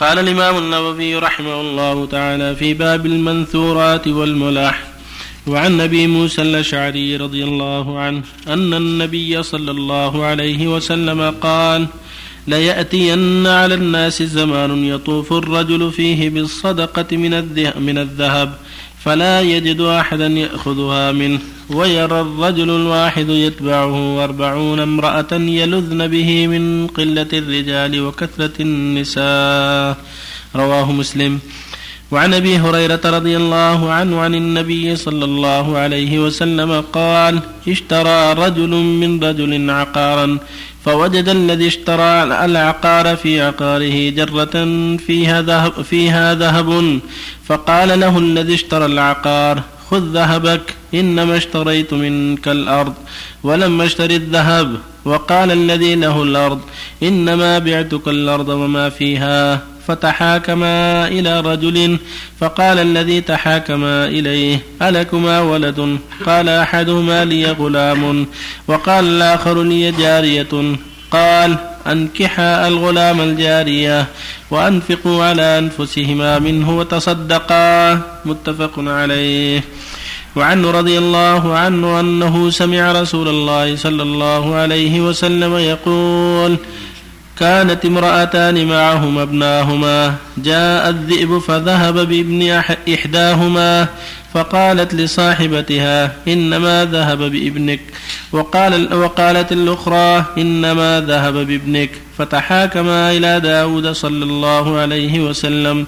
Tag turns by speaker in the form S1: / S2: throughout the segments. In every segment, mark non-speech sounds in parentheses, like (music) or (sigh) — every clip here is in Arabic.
S1: قال الإمام النووي رحمه الله تعالى في باب المنثورات والملاح وعن ابي موسى الأشعري رضي الله عنه أن النبي صلى الله عليه وسلم قال ليأتين على الناس زمان يطوف الرجل فيه بالصدقة من الذهب فلا يجد أحدا يأخذها منه ويرى الرجل الواحد يتبعه أربعون امرأة يلذن به من قلة الرجال وكثرة النساء. رواه مسلم. وعن أبي هريرة رضي الله عنه عن النبي صلى الله عليه وسلم قال اشترى رجل من رجل عقارا فوجد الذي اشترى العقار في عقاره جرة فيها ذهب, فيها ذهب فقال له الذي اشترى العقار خذ ذهبك إنما اشتريت منك الأرض ولم أشتري الذهب وقال الذي له الأرض إنما بعتك الأرض وما فيها فتحاكما إلى رجل فقال الذي تحاكما إليه ألكما ولد؟ قال أحدهما لي غلام. وقال الآخر لي جارية. قال أنكحا الغلام الجارية وأنفقوا على أنفسهما منه وتصدقا. متفق عليه. وعنه رضي الله عنه أنه سمع رسول الله صلى الله عليه وسلم يقول كانت امرأتان معهما ابناهما. جاء الذئب فذهب بابن إحداهما فقالت لصاحبتها إنما ذهب بابنك. وقال وقالت الأخرى إنما ذهب بابنك. فتحاكما إلى داود صلى الله عليه وسلم.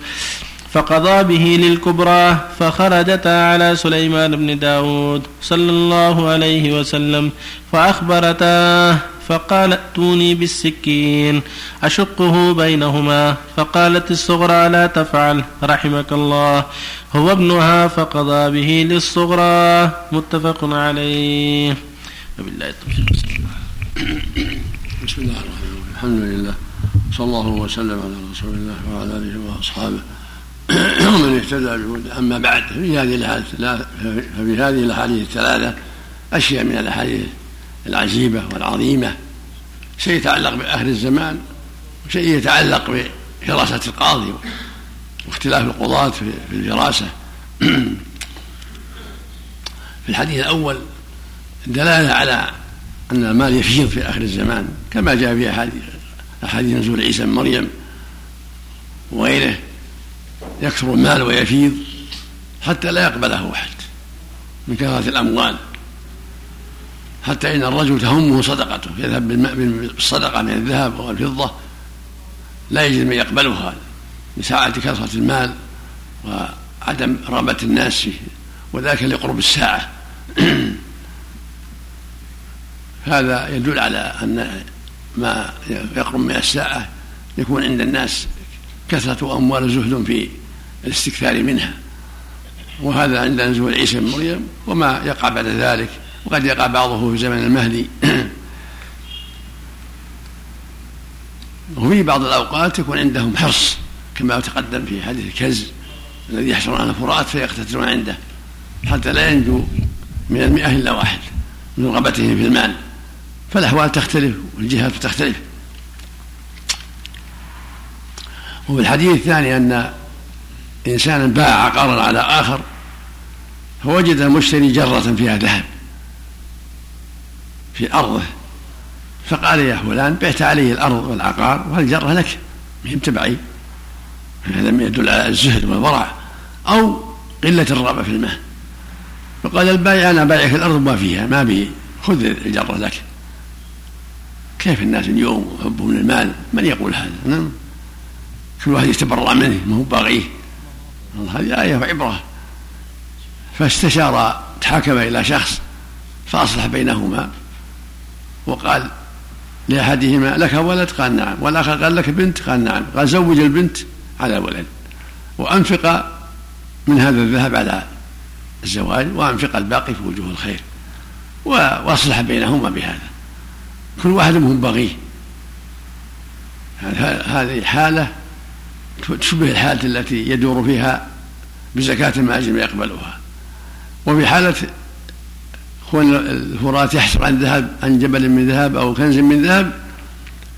S1: فقضى به للكبرى فخرجتا على سليمان بن داود صلى الله عليه وسلم. فأخبرتاه فقال ائتوني بالسكين أشقه بينهما. فقالت الصغرى لا تفعل رحمك الله. هو ابنها فقضى به للصغرى. متفق عليه. وبالله التوفيق.
S2: بسم الله الرحمن الرحيم. الحمد لله. صلى الله وسلم على رسول الله وعلى آله وأصحابه. (coughs) ومن اهتدى بهدى. أما بعد في هذه الأحاديث ففي هذه الأحاديث الثلاثة أشياء من الأحاديث العجيبة والعظيمة شيء يتعلق باخر الزمان وشيء يتعلق بفراسه القاضي واختلاف القضاة في الفراسه (clears throat) في الحديث الأول دلالة على أن المال يفيض في آخر الزمان كما جاء في أحاديث نزول عيسى بن مريم وغيره يكثر المال ويفيض حتى لا يقبله أحد من كثرة الأموال. حتى إن الرجل تهمه صدقته يذهب بالصدقة من الذهب والفضة لا يجد من يقبلها لساعة كثرة المال وعدم رغبة الناس فيه وذلك لقرب الساعة. (clears throat) هذا يدل على أن ما يقرب من الساعة يكون عند الناس كثرة أموال زهد في الاستكثار منها. وهذا عند نزول عيسى بن مريم وما يقع بعد ذلك. وقد يقع بعضه في زمن المهدي. وفي بعض الأوقات يكون عندهم حرص كما تقدم في حديث الكز الذي يحشرون على فرات فيقتتلون عنده حتى لا ينجو من المئة إلا واحد من رغبتهم في المال. فالأحوال تختلف والجهات تختلف. وفي الحديث الثاني أن إنسانا باع عقارا على آخر فوجد المشتري جرة فيها ذهب. في أرضه فقال يا فلان بعت علي الأرض والعقار والجرة لك مهم تبعي. هذا يدل على الزهد والورع أو قلة الرغبة في المال فقال البائع أنا بايعك الأرض وما فيها ما بي خذ الجرة لك. كيف الناس اليوم يحبون المال؟ من يقول هذا؟ نعم. كل واحد يتبرع منه ما هو باغيه هذه آية وعبرة. فاستشار تحاكم إلى شخص فأصلح بينهما. وقال لأحدهما لك ولد؟ قال نعم. والآخر قال لك بنت؟ قال نعم. قال زوج البنت على الولد وأنفق من هذا الذهب على الزواج وأنفق الباقي في وجوه الخير. وأصلح بينهما بهذا. كل واحد منهم بغيه هذه حالة تشبه الحالة التي يدور فيها بزكاة المعازم يقبلها. وفي حالة كون الفرات يحصل عن ذهب عن جبل من ذهب أو كنز من ذهب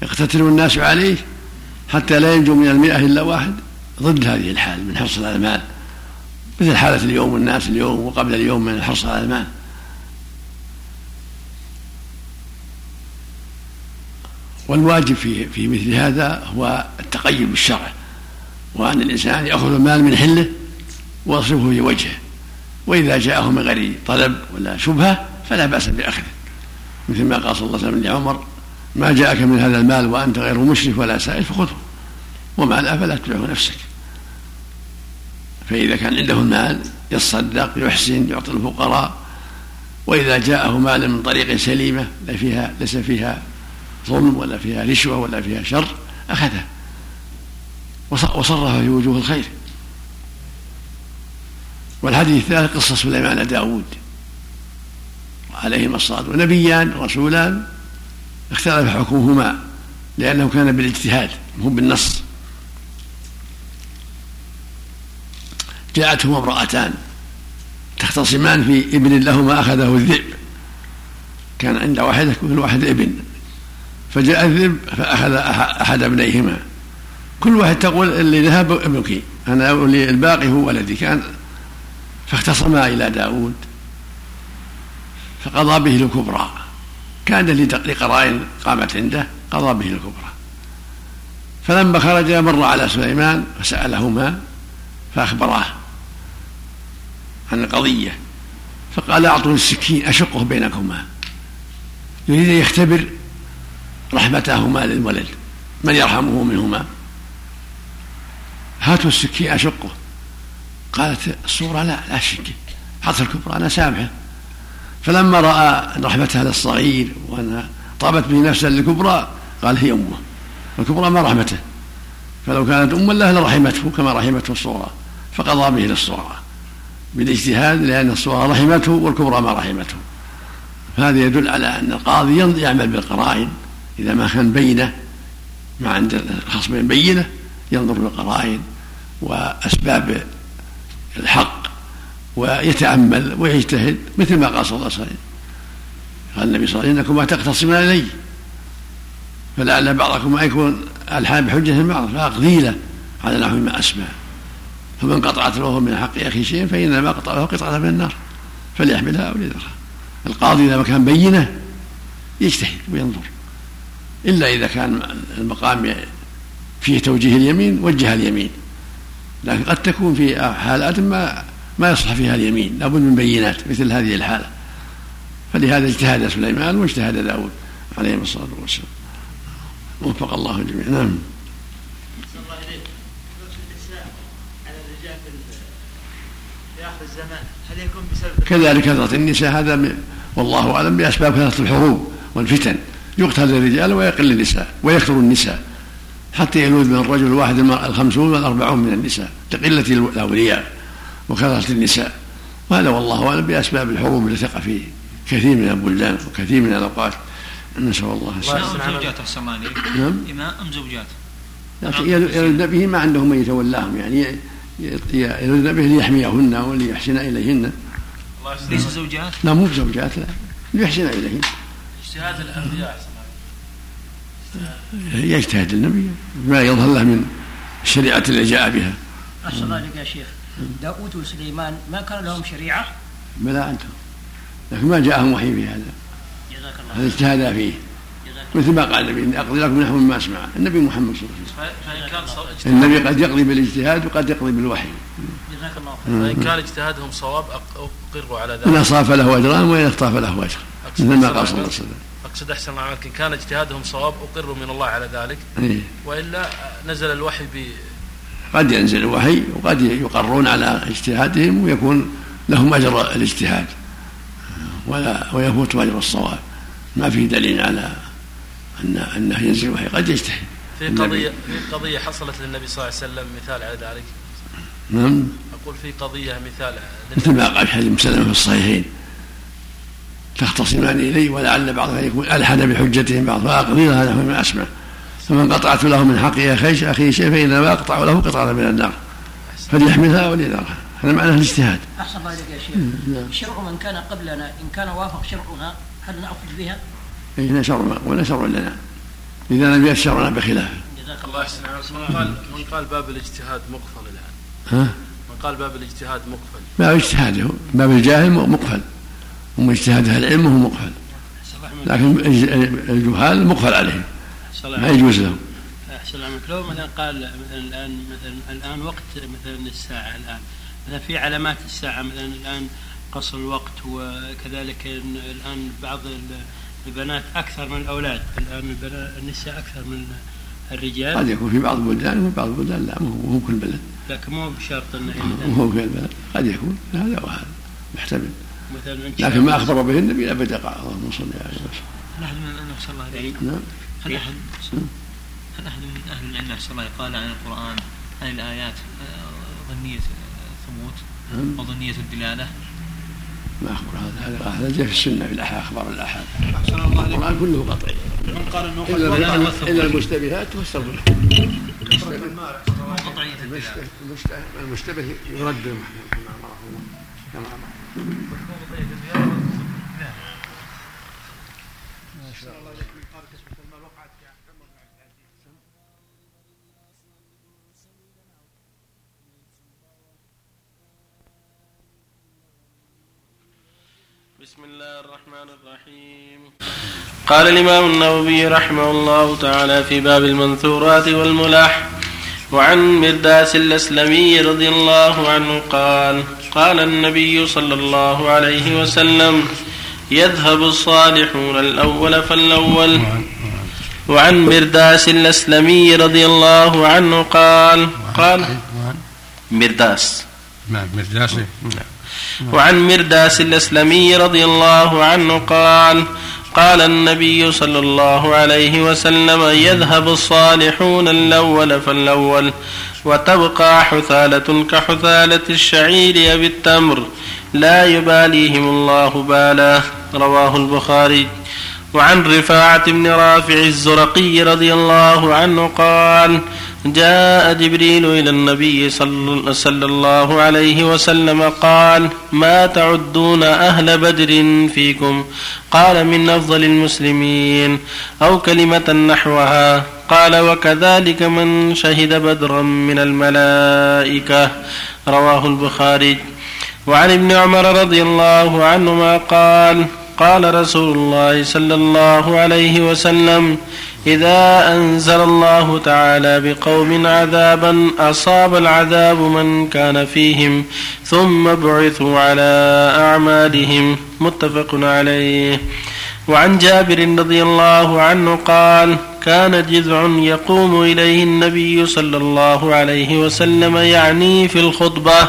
S2: يقتتل الناس عليه حتى لا ينجو من المئة إلا واحد. ضد هذه الحال من حرص على المال. مثل حالة اليوم والناس اليوم وقبل اليوم من الحرص على المال. والواجب في في مثل هذا هو التقيد بالشرع وأن الإنسان يأخذ المال من حله ويصرفه في وجهه. وإذا جاءه من غير طلب ولا شبهة فلا بأس بأخذه مثل ما قال صلى الله عليه وسلم لعمر ما جاءك من هذا المال وأنت غير مشرف ولا سائل فخذه وما لا فلا تتبعه نفسك. فإذا كان عنده المال يتصدق يحسن يعطي الفقراء وإذا جاءه مال من طريق سليمة لا فيها ليس فيها ظلم ولا فيها رشوة ولا فيها شر أخذه وصرف في وجوه الخير. والحديث الثالث قصة سليمان داود. عليهما الصلاة ونبيان رسولان اختلف حكمهما لأنه كان بالاجتهاد هو بالنص. جاءتهما امرأتان تختصمان في ابن لهما أخذه الذئب. كان عند واحدة كل واحد ابن فجاء الذئب فأخذ أحد ابنيهما. كل واحد تقول اللي ذهب ابنك أنا الباقي هو ولدي. كان فاختصما إلى داود. فقضى به الكبرى. كان لقرائن قامت عنده قضى به الكبرى. فلما خرج مر على سليمان فسألهما فأخبراه عن القضية. فقال أعطوني السكين أشقه بينكما. يريد أن يختبر رحمتهما للولد. من يرحمه منهما؟ هاتوا السكين أشقه. قالت الصورة لا لا شك. حط الكبرى أنا سامحه فلما رأى رحمتها للصغير وأنها طابت به نفسا للكبرى قال هي أمه. الكبرى ما رحمته. فلو كانت أما له لرحمته كما رحمته الصغرى فقضى به للصغرى بالاجتهاد لأن الصغرى رحمته والكبرى ما رحمته. هذا يدل على أن القاضي يعمل بالقرائن. إذا ما كان بينة ما عند الخصمين بينة ينظر بالقرائن وأسباب الحق ويتأمل ويجتهد مثل ما قال صلى الله عليه وسلم. قال النبي صلى الله عليه وسلم إنكما تقتصمان إلي. فلعل بعضكم يكون الحال بحجة بعض فأقضي له على نحو ما أسمع. فمن قطعت له من حق أخي شيء فإنما قطع له قطعة من النار فليحملها أو ليذرها القاضي إذا ما كان بينة يجتهد وينظر. إلا إذا كان المقام فيه توجيه اليمين وجه اليمين. لكن قد تكون في حالات ما ما يصلح فيها اليمين لابد من بينات مثل هذه الحالة. فلهذا اجتهد سليمان واجتهد داود عليهم الصلاة والسلام. وفق الله الجميع. نعم. كذلك كثرة النساء هذا والله أعلم بأسباب كثرة الحروب والفتن. يقتل الرجال ويقل النساء ويكثر النساء. حتى يلوذ من الرجل الواحد الخمسون والأربعون من النساء لقلة الأولياء وكثرة النساء. وهذا والله أعلم بأسباب الحروب التي تقع في كثير من البلدان وكثير من الأوقات. نسأل الله
S3: السلامة. زوجات أحسن نعم. إماء أم زوجات؟
S2: يلد به ما عندهم من يتولاهم يعني يلد به ليحميهن وليحسن إليهن.
S3: ليس زوجات؟
S2: لا مو زوجات لا. ليحسن إليهن.
S3: اجتهاد الأنبياء.
S2: يجتهد النبي ما يظهر له من الشريعة اللي جاء بها.
S4: أحسن الله يا شيخ. داود وسليمان ما كان لهم شريعة؟
S2: بلى أنتم. لكن ما جاءهم وحي في هذا. جزاك الله هذا اجتهاد فيه. مثل ما قال النبي إني أقضي لكم نحو مما أسمع. النبي محمد صلى الله عليه وسلم. النبي قد يقضي بالاجتهاد وقد يقضي بالوحي.
S3: جزاك الله فإن كان اجتهادهم صواب أقروا على ذلك. ان
S2: اصاب فله اجران وإن اخطا فله اجر مثل ما قال صلى الله عليه وسلم.
S3: اقصد أحسن الله عنك. إن كان اجتهادهم صواب اقروا من الله على ذلك. إيه؟ وإلا نزل الوحي ب
S2: قد ينزل الوحي وقد يقرون على اجتهادهم ويكون لهم أجر الاجتهاد. ولا ويفوت أجر الصواب. ما في دليل على أن أنه ينزل الوحي. قد يجتهد.
S3: في قضية في قضية حصلت للنبي صلى الله عليه وسلم مثال على ذلك.
S2: نعم.
S3: أقول في قضية مثال
S2: مثل ما قال حديث مسلم في الصحيحين. تختصمان إلي ولعل بعضها يكون ألحد بحجتهم بعض فأقضي هذا ما أسمع فمن قطعت له من حق أخي أخي شيء فإنما أقطع له قطعه من النار فليحملها وليذرها هذا معناه الاجتهاد.
S4: أحسن الله إليك يا شيخ. نعم. شرع من كان قبلنا إن كان وافق شرعنا هل نأخذ بها؟
S2: اي شرع ولا شرع لنا. إذا لم يشرعنا بخلافه.
S3: الله يحسن من قال من قال باب الاجتهاد مقفل الآن ها؟ من قال باب الاجتهاد مقفل
S2: باب اجتهاده باب الجاهل مقفل ومن اجتهاد أهل العلم هو مقفل لكن الجهال مقفل عليهم. ما يجوز لهم.
S5: أحسن الله لو مثلا قال مثلا الان مثلا الآن وقت مثلا الساعة الآن. مثلا في علامات الساعة مثلا الآن قصر الوقت وكذلك الآن بعض البنات أكثر من الأولاد. الآن النساء أكثر من الرجال.
S2: قد يكون في بعض البلدان وفي بعض البلدان لا مو كل بلد
S5: لكن مو بشرط إنه
S2: مو كل بلد قد يكون. هذا وهذا محتمل. لكن ما أخبر به النبي أبدا قال اللهم صل على وسلم
S4: هل أحد من صلى الله عليه؟ نعم. هل أحد؟ هل أحد من أهل العلم صلى الله قال عن القرآن عن الآيات آه، ظنية ثبوت نعم. وظنية الدلالة؟
S2: ما أخبر هذا. هذا هذا جاء في السنة في الاحاد أخبار الاحاد القرآن كله قطعي من قال إنه إلا إلا المشتبهات تفسر المشتبه. يرد كما
S1: بسم الله الرحمن الرحيم. قال الإمام النووي رحمه الله تعالى في باب المنثورات والملاح وعن مرداس الأسلمي رضي الله عنه قال قال النبي صلى الله عليه وسلم يذهب الصالحون الأول فالأول. وعن مرداس الأسلمي رضي الله عنه قال قال مرداس.
S2: نعم مرداس.
S1: وعن مرداس الأسلمي رضي الله عنه قال قال النبي صلى الله عليه وسلم يذهب الصالحون الأول فالأول. وتبقى حثالة كحثالة الشعير أو التمر. لا يباليهم الله بالا. رواه البخاري. وعن رفاعة بن رافع الزرقي رضي الله عنه قال جاء جبريل إلى النبي صلى الله عليه وسلم قال ما تعدون أهل بدر فيكم؟ قال من أفضل المسلمين. أو كلمة نحوها قال وكذلك من شهد بدرا من الملائكة. رواه البخاري. وعن ابن عمر رضي الله عنهما قال قال رسول الله صلى الله عليه وسلم إذا أنزل الله تعالى بقوم عذابا أصاب العذاب من كان فيهم ثم بعثوا على أعمالهم. متفق عليه. وعن جابر رضي الله عنه قال كان جذع يقوم إليه النبي صلى الله عليه وسلم يعني في الخطبة.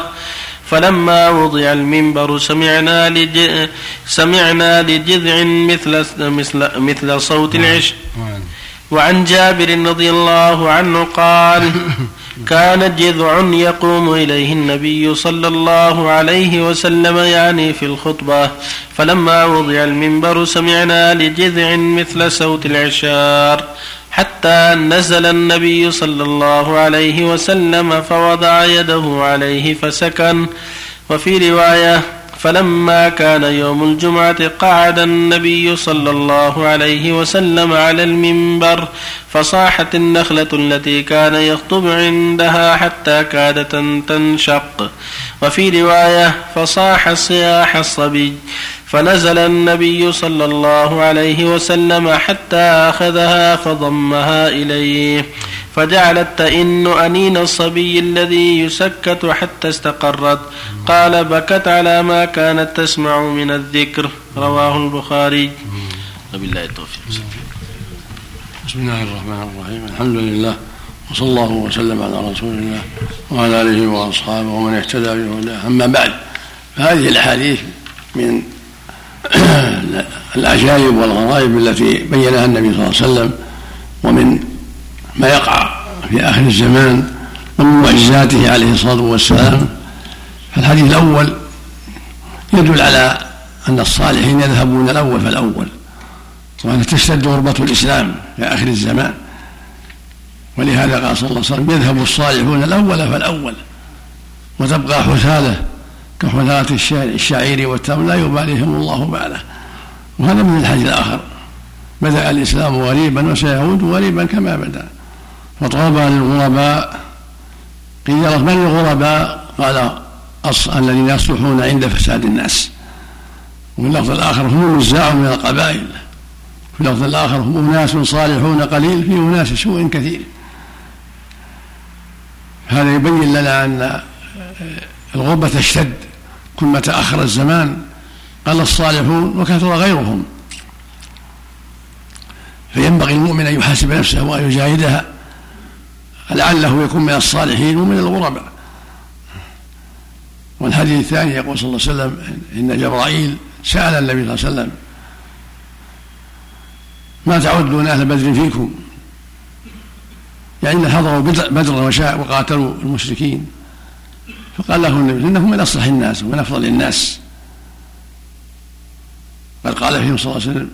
S1: فلما وضع المنبر سمعنا لج... سمعنا لجذع مثل مثل مثل صوت العش وعن جابر رضي الله عنه قال (laughs) كان جذع يقوم إليه النبي صلى الله عليه وسلم يعني في الخطبة فلما وضع المنبر سمعنا لجذع مثل صوت العشار حتى نزل النبي صلى الله عليه وسلم فوضع يده عليه فسكن. وفي رواية فلما كان يوم الجمعة قعد النبي صلى الله عليه وسلم على المنبر فصاحت النخلة التي كان يخطب عندها حتى كادت تنشق. وفي رواية فصاح صياح الصبي فنزل النبي صلى الله عليه وسلم حتى أخذها فضمها إليه فجعلت تئن أنين الصبي الذي يسكت حتى استقرت. قال بكت على ما كانت تسمع من الذكر. رواه البخاري. وبالله التوفيق.
S2: بسم الله الرحمن الرحيم. الحمد لله وصلى الله وسلم على رسول الله وعلى آله وأصحابه ومن اهتدى بهداه أما بعد فهذه الأحاديث من (coughs) العجائب والغرائب التي بينها النبي صلى الله عليه وسلم ومن ما يقع في آخر الزمان ومن معجزاته عليه الصلاة والسلام. فالحديث الأول يدل على أن الصالحين يذهبون الأول فالأول وأن تشتد غربة الإسلام في آخر الزمان. ولهذا قال صلى الله عليه وسلم يذهب الصالحون الأول فالأول وتبقى حثالة كحثالة الشعير والتمر لا يباليهم الله باله وهذا من الحديث الآخر. بدأ الإسلام غريبا وسيعود غريبا كما بدأ. فطوبى للغرباء قيل من الغرباء؟ قال الذين يصلحون عند فساد الناس. وفي اللفظ الآخر هم النزاع من القبائل. في اللفظ الآخر هم أناس صالحون قليل في أناس سوء كثير. هذا يبين لنا أن الغربة تشتد. كلما تأخر الزمان قل الصالحون وكثر غيرهم. فينبغي المؤمن أن يحاسب نفسه وأن يجاهدها لعله يكون من الصالحين ومن الغرباء. والحديث الثاني يقول صلى الله عليه وسلم إن جبرائيل سأل النبي صلى الله عليه وسلم ما تعدون أهل بدر فيكم؟ يعني حضروا بدرا وقاتلوا المشركين. فقال له النبي انهم من أصلح الناس ومن أفضل الناس. بل قال فيهم صلى الله عليه وسلم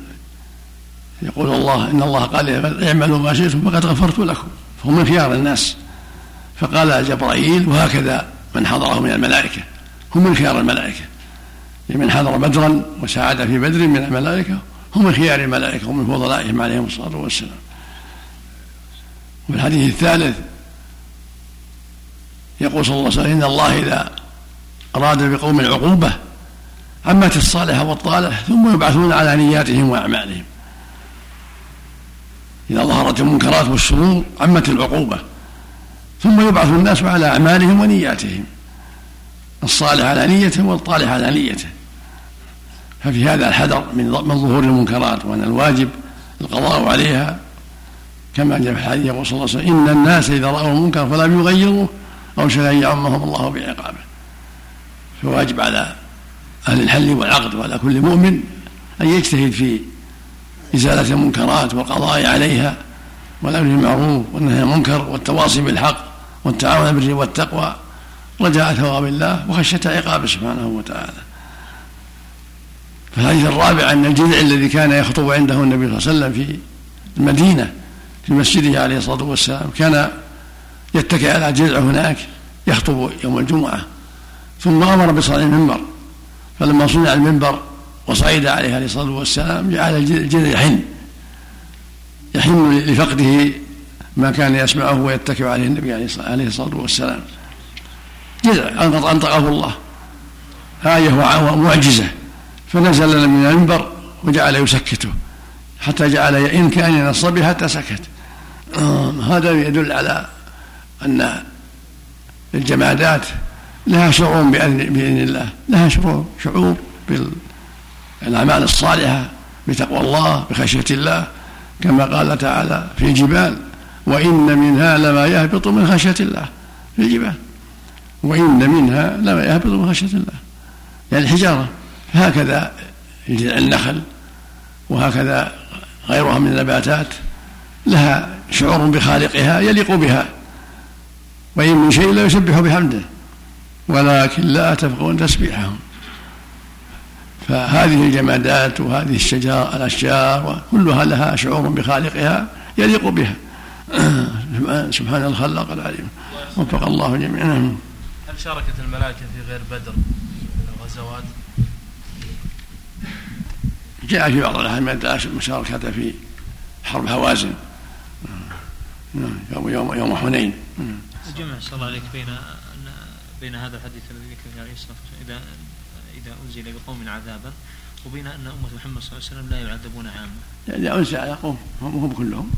S2: يقول الله إن الله قال اعملوا ما شئتم فقد غفرت لكم. فهم من خيار الناس. فقال جبرائيل وهكذا من حضره من الملائكة. هم من خيار الملائكة. لمن حضر بدرا وساعد في بدر من الملائكة هم من خيار الملائكة ومن فضلائهم عليهم الصلاة والسلام. وفي الحديث الثالث يقول صلى الله عليه وسلم إن الله إذا أراد بقوم العقوبة عمت الصالح والطالح ثم يبعثون على نياتهم وأعمالهم. إذا ظهرت المنكرات والشرور عمت العقوبة ثم يبعث الناس على أعمالهم ونياتهم الصالح على نيته والطالح على نيته. ففي هذا الحذر من من ظهور المنكرات وأن الواجب القضاء عليها. كما جاء في الحديث يقول صلى الله عليه وسلم إن الناس إذا رأوا المنكر فلم يغيروه أوشك أن يعمهم الله بعقابه. فواجب على أهل الحل والعقد وعلى كل مؤمن أن يجتهد في إزالة المنكرات والقضاء عليها والأمر بالمعروف والنهي عن المنكر والتواصي بالحق والتعاون بالبر والتقوى رجاء ثواب الله وخشية عقابه سبحانه وتعالى. فالحديث الرابع أن الجذع الذي كان يخطب عنده النبي صلى الله عليه وسلم في المدينة في مسجده عليه الصلاة والسلام كان يتكئ على جذع هناك يخطب يوم الجمعة. ثم أمر بصنع المنبر. فلما صنع المنبر وصعد عليه عليه الصلاة والسلام جعل الجذع يحن. يحن لفقده ما كان يسمعه ويتكئ عليه النبي عليه الصلاة والسلام. جذع أنطقه الله. آية ومعجزة. فنزل من المنبر وجعل يسكته. حتى جعل إن كان ينصب حتى سكت. آه، هذا يدل على أن الجمادات لها شعور بإذن الله. لها شعور شعور بالأعمال الصالحة بتقوى الله بخشية الله. كما قال تعالى في الجبال وإن منها لما يهبط من خشية الله. في الجبال وإن منها لما يهبط من خشية الله. يعني الحجارة. هكذا النخل وهكذا غيرها من النباتات. لها شعور بخالقها يليق بها. وإن من شيء لا يسبح بحمده ولكن لا تفقهون تسبيحهم فهذه الجمادات وهذه الشجار الأشجار كلها لها شعور بخالقها يليق بها. (clears throat) سبحان الخلاق العليم وفق الله جميعا.
S3: هل شاركت الملائكة في غير بدر الغزوات؟
S2: جاء في بعض الأحاديث مشاركة في حرب هوازن. نعم يوم يوم حنين.
S4: الجمع صلى الله عليك بين بين هذا الحديث الذي ذكر فيه عليه الصلاه والسلام إذا إذا أنزل بقوم عذابا وبين أن أمة محمد صلى الله عليه وسلم لا يعذبون عامة.
S2: اذا أنزل على قوم هم كلهم.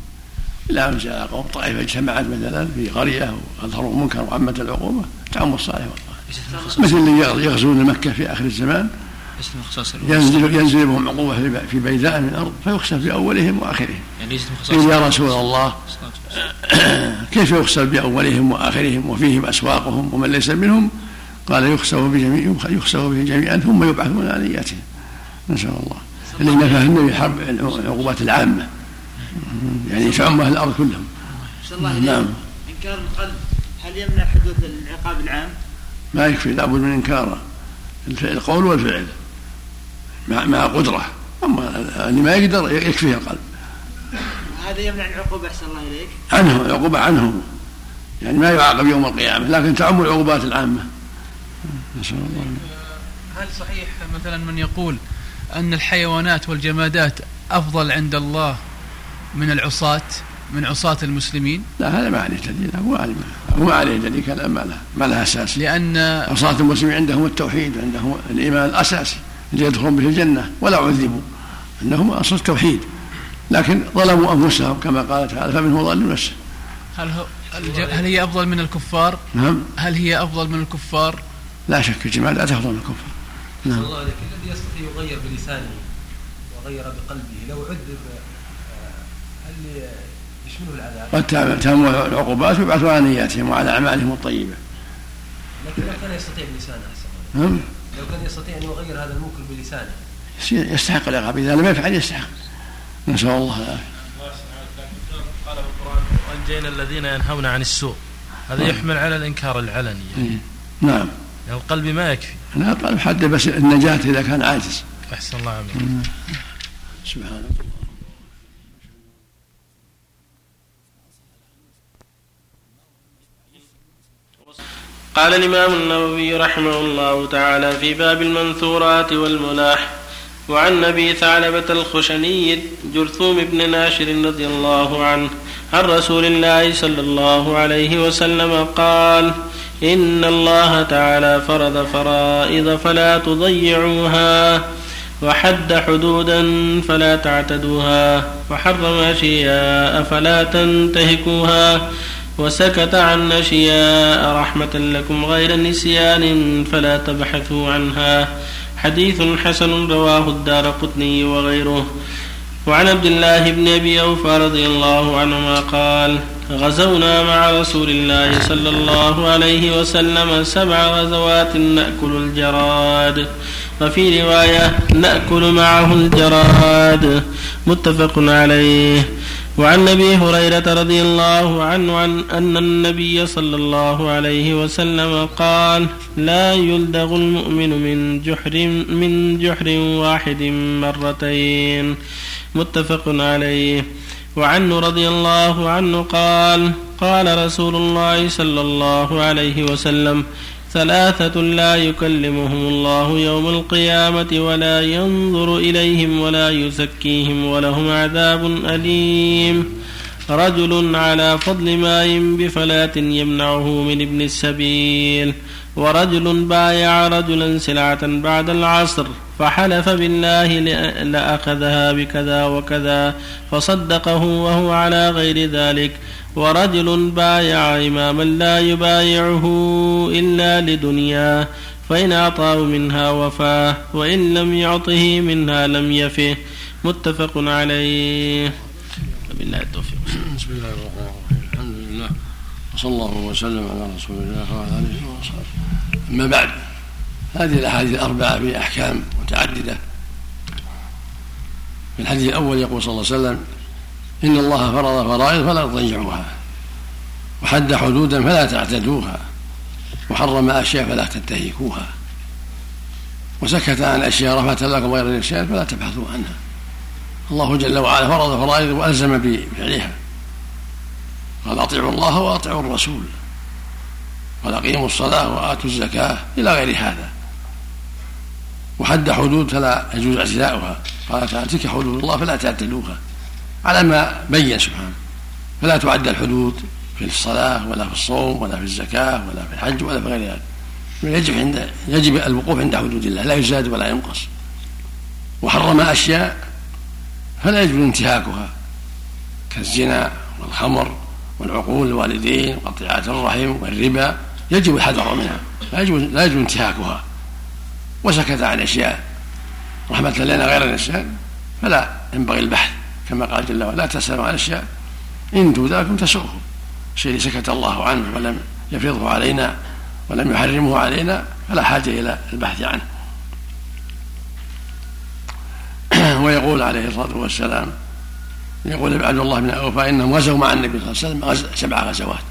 S2: لا أنزل على قوم طائفة اجتمعت مثلا في قرية وأظهروا منكر وعمت العقوبة تعم الصالح والله. مثل اللي يغزون مكة في آخر الزمان. ينزل ينزل بهم عقوبة في بيداء من الأرض فيخسف بأولهم وآخرهم. يعني قيل يا رسول الله (clears throat) كيف يخسف بأولهم وآخرهم وفيهم أسواقهم ومن ليس منهم؟ قال يخسف بجميع يخسف به جميعا ثم يبعثون على نياتهم نسأل الله. اللي نفى النبي حرب العقوبات العامة. يعني تعم أهل الأرض كلهم.
S6: الله نعم. إنكار القلب هل يمنع حدوث العقاب العام؟
S2: ما يكفي لابد من إنكاره. القول والفعل. مع مع قدرة. أما اللي ما يقدر يكفيه القلب.
S6: هذا يمنع العقوبة أحسن الله إليك.
S2: عنه العقوبة عنه. يعني ما يعاقب يوم القيامة لكن تعم العقوبات العامة. نسأل الله
S7: هل صحيح مثلا من يقول أن الحيوانات والجمادات أفضل عند الله من العصاة من عصاة المسلمين؟
S2: لا هذا ما عليه دليل هو عليه هو ما عليه دليل كلام ما له ما له أساس.
S7: لأن
S2: عصاة المسلمين عندهم التوحيد عندهم الإيمان الأساسي. يدخلون به الجنة ولا عذبوا إنهم أصل التوحيد لكن ظلموا أنفسهم كما قال تعالى فمنهم ظالم نفسه.
S7: هل هو هل هي أفضل من الكفار؟
S2: نعم.
S7: هل هي أفضل من الكفار؟
S2: لا شك الجماعة لا تفضل من الكفر نعم.
S8: الله عليك الذي يستطيع يغير بلسانه وغير بقلبه؟ لو عذب آه، هل يشمله العذاب؟
S2: قد تم العقوبات ويبعثوا على نياتهم وعلى أعمالهم الطيبة.
S8: لكن لو كان يستطيع بلسانه أحسن
S2: نعم.
S8: لو كان يستطيع أن يغير هذا المنكر بلسانه.
S2: يستحق العقاب إذا لم يفعل يستحق. نسأل الله العافية.
S3: قال في القرآن وأنجينا الذين ينهون عن السوء. هذا يحمل على الإنكار العلني.
S2: إيه. نعم.
S3: يعني القلب ما يكفي.
S2: لا قال حد بس النجاة إذا كان عاجز.
S3: أحسن الله عملك
S2: سبحان الله.
S1: قال الإمام النووي رحمه الله تعالى في باب المنثورات والملاح وعن أبي ثعلبة الخشني جرثوم بن ناشر رضي الله عنه عن رسول الله صلى الله عليه وسلم قال إن الله تعالى فرض فرائض فلا تضيعوها وحد حدودا فلا تعتدوها وحرم أشياء فلا تنتهكوها وسكت عن أشياء رحمة لكم غير نسيان فلا تبحثوا عنها. حديث حسن رواه الدار قطني وغيره. وعن عبد الله بن أبي أوفى رضي الله عنهما قال غزونا مع رسول الله صلى الله عليه وسلم سبع غزوات نأكل الجراد. وفي رواية نأكل معه الجراد. متفق عليه. وعن أبي هريرة رضي الله عنه عن أن النبي صلى الله عليه وسلم قال لا يلدغ المؤمن من جحر من جحر واحد مرتين. متفق عليه. وعنه رضي الله عنه قال قال رسول الله صلى الله عليه وسلم ثلاثة لا يكلمهم الله يوم القيامة ولا ينظر إليهم ولا يزكيهم ولهم عذاب أليم. رجل على فضل ماء بفلاة يمنعه من ابن السبيل. ورجل بايع رجلا سلعة بعد العصر فحلف بالله لأخذها بكذا وكذا فصدقه وهو على غير ذلك. ورجل بايع إماما لا يبايعه إلا لدنياه فإن أعطاه منها وفاه وإن لم يعطه منها لم يفه متفق عليه. بالله التوفيق.
S2: بسم الله الرحمن الرحيم. الحمد لله وصلى الله وسلم على رسول الله وعلى آله وصحبه. أما بعد هذه الأحاديث الأربعة في أحكام متعددة. في الحديث الأول يقول صلى الله عليه وسلم إن الله فرض فرائض فلا تضيعوها وحد حدودا فلا تعتدوها وحرم أشياء فلا تنتهكوها وسكت عن أشياء رفعت لكم غير النسيان فلا تبحثوا عنها الله جل وعلا فرض فرائض وألزم بفعلها قال أطيعوا الله وأطيعوا الرسول قال أقيموا الصلاة وآتوا الزكاة إلى غير هذا وحد حدود فلا يجوز اعتداؤها قال تعالى تلك حدود الله فلا تعتدوها على ما بين سبحانه. فلا تعد الحدود في الصلاة ولا في الصوم ولا في الزكاة ولا في الحج ولا في غير ذلك. يجب عند يجب الوقوف عند حدود الله لا يزاد ولا ينقص. وحرم أشياء فلا يجب انتهاكها كالزنا والخمر والعقول الوالدين وقطيعات الرحم والربا. يجب الحذر منها لا يجب لا يجب انتهاكها. وسكت عن أشياء رحمة لنا غير الانسان فلا ينبغي البحث. كما قال جل وعلا لا تسألوا عن أشياء إن تؤذاكم تسؤهم شيء سكت الله عنه ولم يفرضه علينا ولم يحرمه علينا فلا حاجة إلى البحث عنه. (clears throat) ويقول عليه الصلاة والسلام يقول عبد الله بن أوفى إنهم غزوا مع النبي صلى الله عليه وسلم سبع غزوات.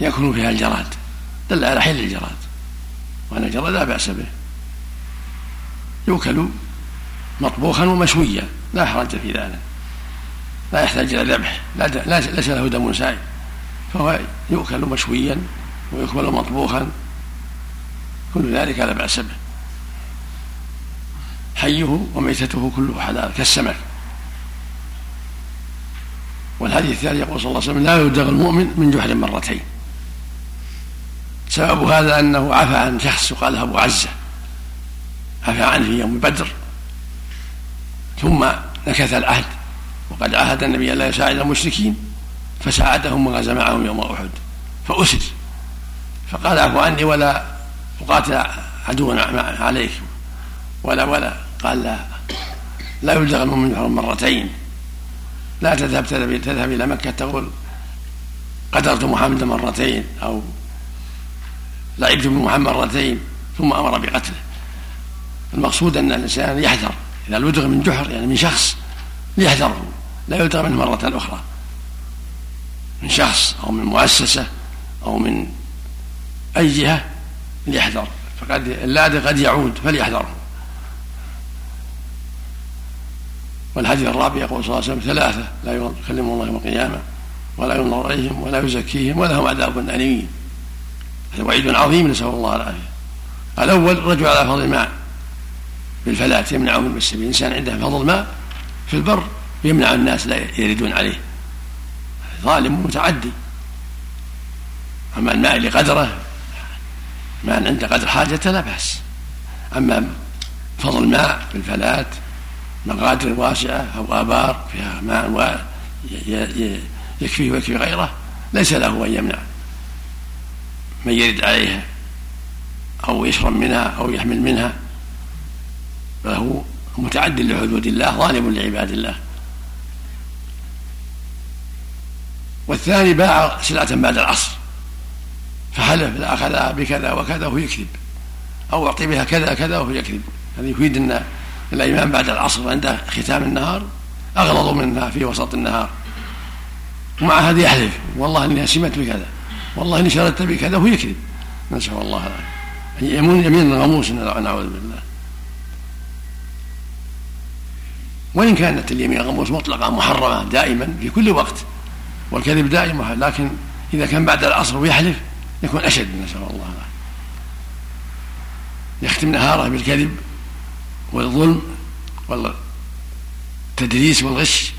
S2: يأكلون فيها الجراد دل على حل الجراد وأن الجراد لا بأس به. يؤكل مطبوخا ومشويا. لا حرج في ذلك. لا يحتاج إلى ذبح. لا ليس له دم سائل فهو يؤكل مشويا ويكمل مطبوخا. كل ذلك لا بأس به حيه وميتته كله حلال كالسمك. والحديث الثاني يقول صلى الله عليه وسلم لا يدغ المؤمن من جحر مرتين. سبب هذا أنه عفى عن شخص يقال أبو عزة عفى عنه في يوم بدر. ثم نكث العهد. وقد عهد النبي لا يساعد المشركين فساعدهم وغزا معهم يوم أحد. فأسر. فقال اعفو عني ولا أقاتل عدوا عليك ولا ولا. قال لا. لا يلزغ المؤمن يحرم مرتين. لا تذهب تذهب إلى مكة تقول قدرت محمد مرتين. أو لعبت بمحمد مرتين. ثم أمر بقتله. المقصود أن الإنسان يحذر. إذا لدغ من جحر يعني من شخص ليحذره لا يلدغ منه مرة أخرى. من شخص أو من مؤسسة أو من أي جهة ليحذر فقد اللادغ قد يعود فليحذره. والحديث الرابع يقول صلى الله عليه وسلم ثلاثة لا يكلمهم الله يوم القيامة ولا ينظر إليهم ولا يزكيهم ولهم عذاب أليم. هذا وعيد عظيم نسأل الله العافية. الأول رجل على فضل الماء. بالفلاة يمنعه من السبيل الإنسان عنده فضل ماء في البر يمنع الناس لا يردون عليه. ظالم متعدي. أما الماء لقدره ما عند قدر حاجته لا بأس. أما فضل ماء في الفلاة مقادر واسعة أو آبار فيها ماء يكفيه ويكفي غيره ليس له أن يمنع. من يرد عليها أو يشرب منها أو يحمل منها فهو متعد لحدود الله ظالم لعباد الله. والثاني باع سلعة بعد العصر فحلف لا أخذها بكذا وكذا وهو يكذب أو أعطي بها كذا كذا وهو يكذب. هذا يفيد أن الإمام بعد العصر عند ختام النهار أغلظ منها في وسط النهار. ومع هذا يحلف والله إني سمت بكذا والله إني شردت بكذا وهو يكذب. نسأل الله العافية يمين يمين غموس نعوذ بالله. وإن كانت اليمين غموس مطلقة محرمة دائما في كل وقت والكذب دائما لكن إذا كان بعد العصر ويحلف يكون أشد نسأل الله. العافية يختم نهاره بالكذب والظلم والتدريس والغش.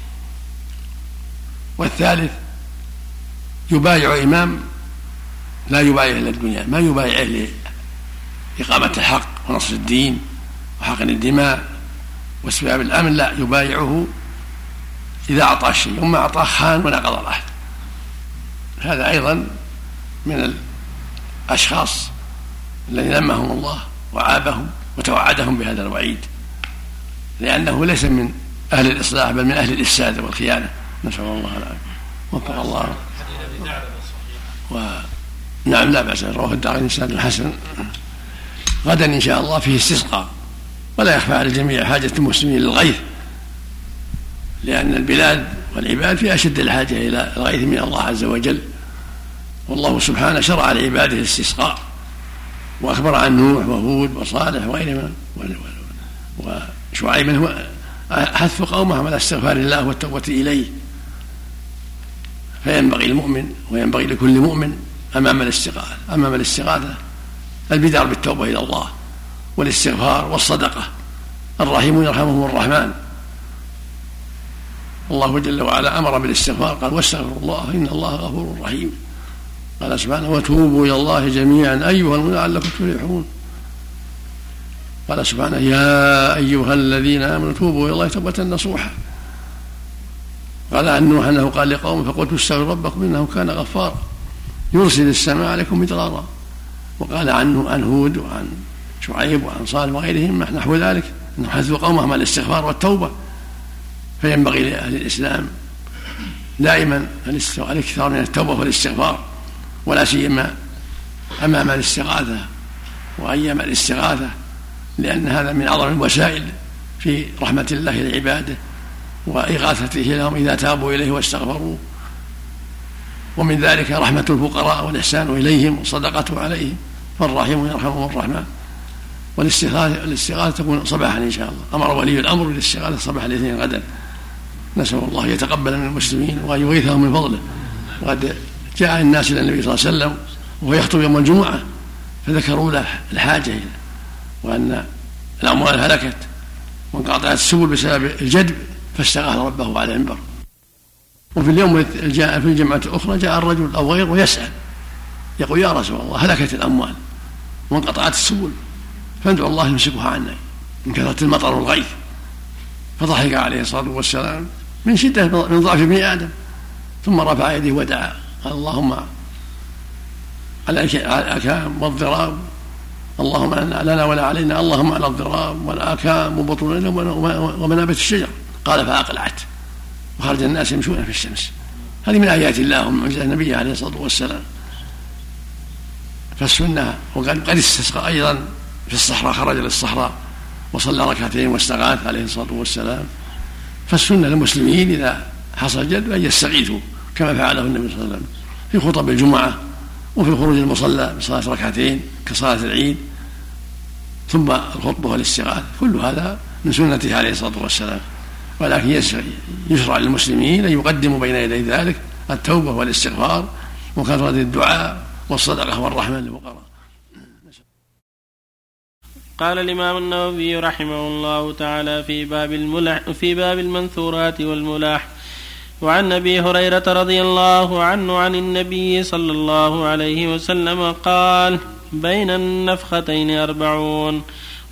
S2: والثالث يبايع إمام لا يبايع إلا الدنيا. ما يبايعه لإقامة الحق ونصر الدين وحقن الدماء. واسباب الأمن لا يبايعه إذا أعطاه شيء وما أعطاه خان ونقض العهد هذا أيضا من الأشخاص الذين ذمهم الله وعابهم وتوعدهم بهذا الوعيد لأنه ليس من أهل الإصلاح بل من أهل الإفساد والخيانة. نسأل الله العافية. وفق الله. و نعم لا بأس رواه الدار الحسن غدا إن شاء الله فيه استسقاء. ولا يخفى على الجميع حاجة المسلمين للغيث لأن البلاد والعباد في أشد الحاجة إلى الغيث من الله عز وجل. والله سبحانه شرع لعباده الاستسقاء وأخبر عن نوح وهود وصالح وغيرهما وشعيب هو حث قومهم على استغفار الله والتوبة إليه. فينبغي المؤمن وينبغي لكل مؤمن أمام الاستغاثة أمام الاستغاثة البدار بالتوبة إلى الله. والاستغفار والصدقة. الراحمون يرحمهم الرحمن. الله جل وعلا أمر بالاستغفار قال واستغفروا الله إن الله غفور رحيم. قال سبحانه وتوبوا إلى الله جميعا أيها لعلكم تفلحون. قال سبحانه يا أيها الذين آمنوا توبوا إلى الله توبة نصوحا قال عن نوح أنه قال لقومه فقلت استغفروا ربكم إنه كان غفارا يرسل السماء عليكم مدرارا. وقال عنه عن هود وعن شعيب وعن صالح وغيرهم نحو ذلك انهم حثوا قومهم على الاستغفار والتوبة. فينبغي لأهل الإسلام دائما الاكثار من التوبة والاستغفار ولا سيما أمام الاستغاثة وأيام الاستغاثة لأن هذا من أعظم الوسائل في رحمة الله لعباده وإغاثته لهم إذا تابوا إليه واستغفروه ومن ذلك رحمة الفقراء والإحسان إليهم والصدقة عليهم. فالراحمون يرحمهم الرحمن. والاستغاثة الاستغاثة تكون صباحا إن شاء الله. أمر ولي الأمر بالاستغاثة صباح الاثنين غدا. نسأل الله أن يتقبل من المسلمين وأن يغيثهم من فضله. وقد جاء الناس إلى النبي صلى الله عليه وسلم وهو يخطب يوم الجمعة فذكروا له الحاجة إلى وأن الأموال هلكت وانقطعت السبل بسبب الجدب فاستغاث ربه على المنبر. وفي اليوم جاء في الجمعة الأخرى جاء الرجل أو غيره يسأل يقول يا رسول الله هلكت الأموال وانقطعت السبل. فادعو الله يمسكها عنا. من كثرة المطر والغيث. فضحك عليه الصلاة والسلام. من شدة من ضعف ابن آدم. ثم رفع يديه ودعا. قال اللهم على الأكام والضراب. اللهم لنا ولا علينا. اللهم على الضراب والآكام وبطون ومنابت الشجر. قال فأقلعت. وخرج الناس يمشون في الشمس. هذه من آيات الله ومن معجزات النبي عليه الصلاة والسلام. فالسنة وقد قد استسقى أيضا في الصحراء خرج للصحراء وصلى ركعتين واستغاث عليه الصلاة والسلام. فالسنة للمسلمين إذا حصل جد أن يستغيثوا كما فعله النبي صلى الله عليه وسلم في خطب الجمعة وفي الخروج المصلى بصلاة ركعتين كصلاة العيد. ثم الخطبة والاستغاثة كل هذا من سنته عليه الصلاة والسلام. ولكن يشرع للمسلمين أن يقدموا بين يدي ذلك التوبة والاستغفار وكثرة الدعاء والصدقة والرحمة للفقراء.
S1: قال الإمام النووي رحمه الله تعالى في باب الملح في باب المنثورات والملاح وعن أبي هريرة رضي الله عنه عن النبي صلى الله عليه وسلم قال بين النفختين أربعون.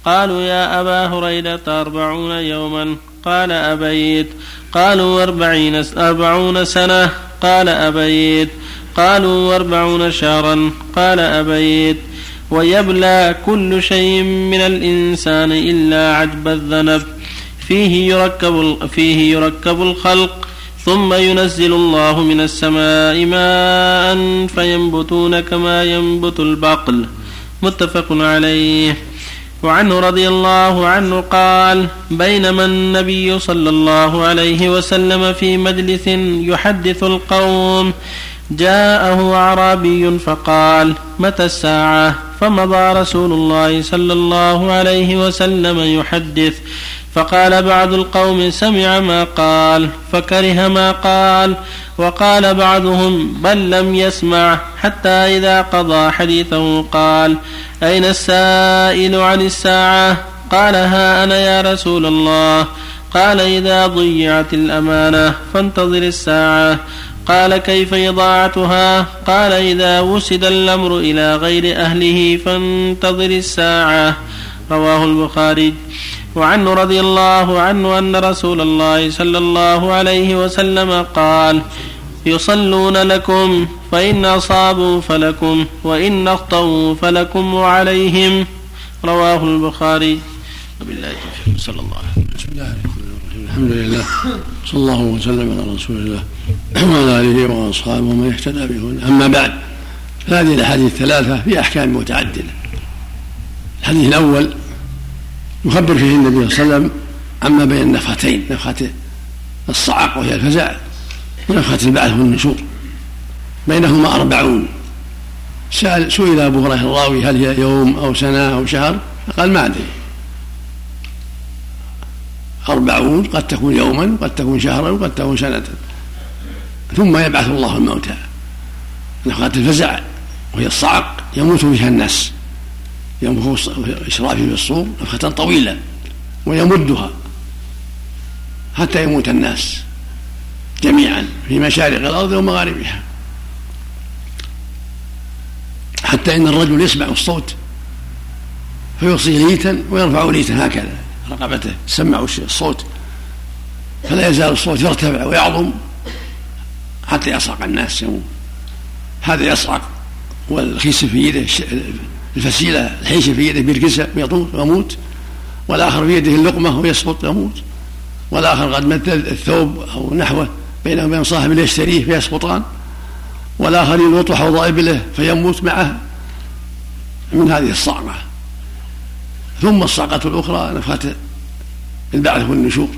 S1: قالوا يا أبا هريرة أربعون يوما. قال أبيت. قالوا أربعين أربعون سنة. قال أبيت. قالوا أربعون شهرا. قال أبيت. ويبلى كل شيء من الإنسان إلا عجب الذنب. فيه يركب فيه يركب الخلق ثم ينزل الله من السماء ماء فينبتون كما ينبت البقل. متفق عليه. وعنه رضي الله عنه قال بينما النبي صلى الله عليه وسلم في مجلس يحدث القوم جاءه أعرابي فقال متى الساعة؟ فمضى رسول الله صلى الله عليه وسلم يحدث. فقال بعض القوم سمع ما قال. فكره ما قال. وقال بعضهم بل لم يسمع. حتى إذا قضى حديثه قال أين السائل عن الساعة؟ قال ها أنا يا رسول الله. قال إذا ضيعت الأمانة فانتظر الساعة. قال كيف إضاعتها قال إذا وسد الأمر إلى غير أهله فانتظر الساعة. رواه البخاري. وعنه رضي الله عنه أن رسول الله صلى الله عليه وسلم قال يصلون لكم فإن أصابوا فلكم وإن أخطأوا فلكم وعليهم رواه البخاري. وبالله صلى الله عليه وسلم. بسم الله
S2: الحمد لله. صلى الله وسلم على رسول الله. وعلى آله وأصحابه ومن اهتدى به أما بعد فهذه الأحاديث الثلاثة في أحكام متعددة. الحديث الأول يخبر فيه النبي صلى الله عليه وسلم عما بين النفختين نفخة الصعق وهي الفزع ونفخة البعث والنشور. بينهما أربعون. سأل سئل أبو هريرة الراوي هل هي يوم أو سنة أو شهر؟ قال ما أدري. أربعون قد تكون يوما قد تكون شهرا وقد تكون سنة. ثم يبعث الله الموتى. نفخة الفزع وهي الصعق يموت فيها الناس. ينفخ إسرافيل في الصور نفخة طويلة ويمدها حتى يموت الناس جميعا في مشارق الأرض ومغاربها. حتى إن الرجل يسمع الصوت فيوصي ليتا ويرفع ليتا هكذا رقبته سمع الصوت. فلا يزال الصوت يرتفع ويعظم. حتى يصعق الناس يموت هذا يصعق والخيس في يده الفسيلة الحيشه في يده بيركسها ويطول ويموت والآخر في يده اللقمة ويسقط يموت. والآخر قد مد الثوب أو نحوه بينه وبين صاحب يشتريه فيسقطان والآخر يلوط حوض ابله فيموت معه. من هذه الصعقة. ثم الصعقة الأخرى نفخة البعث والنشور.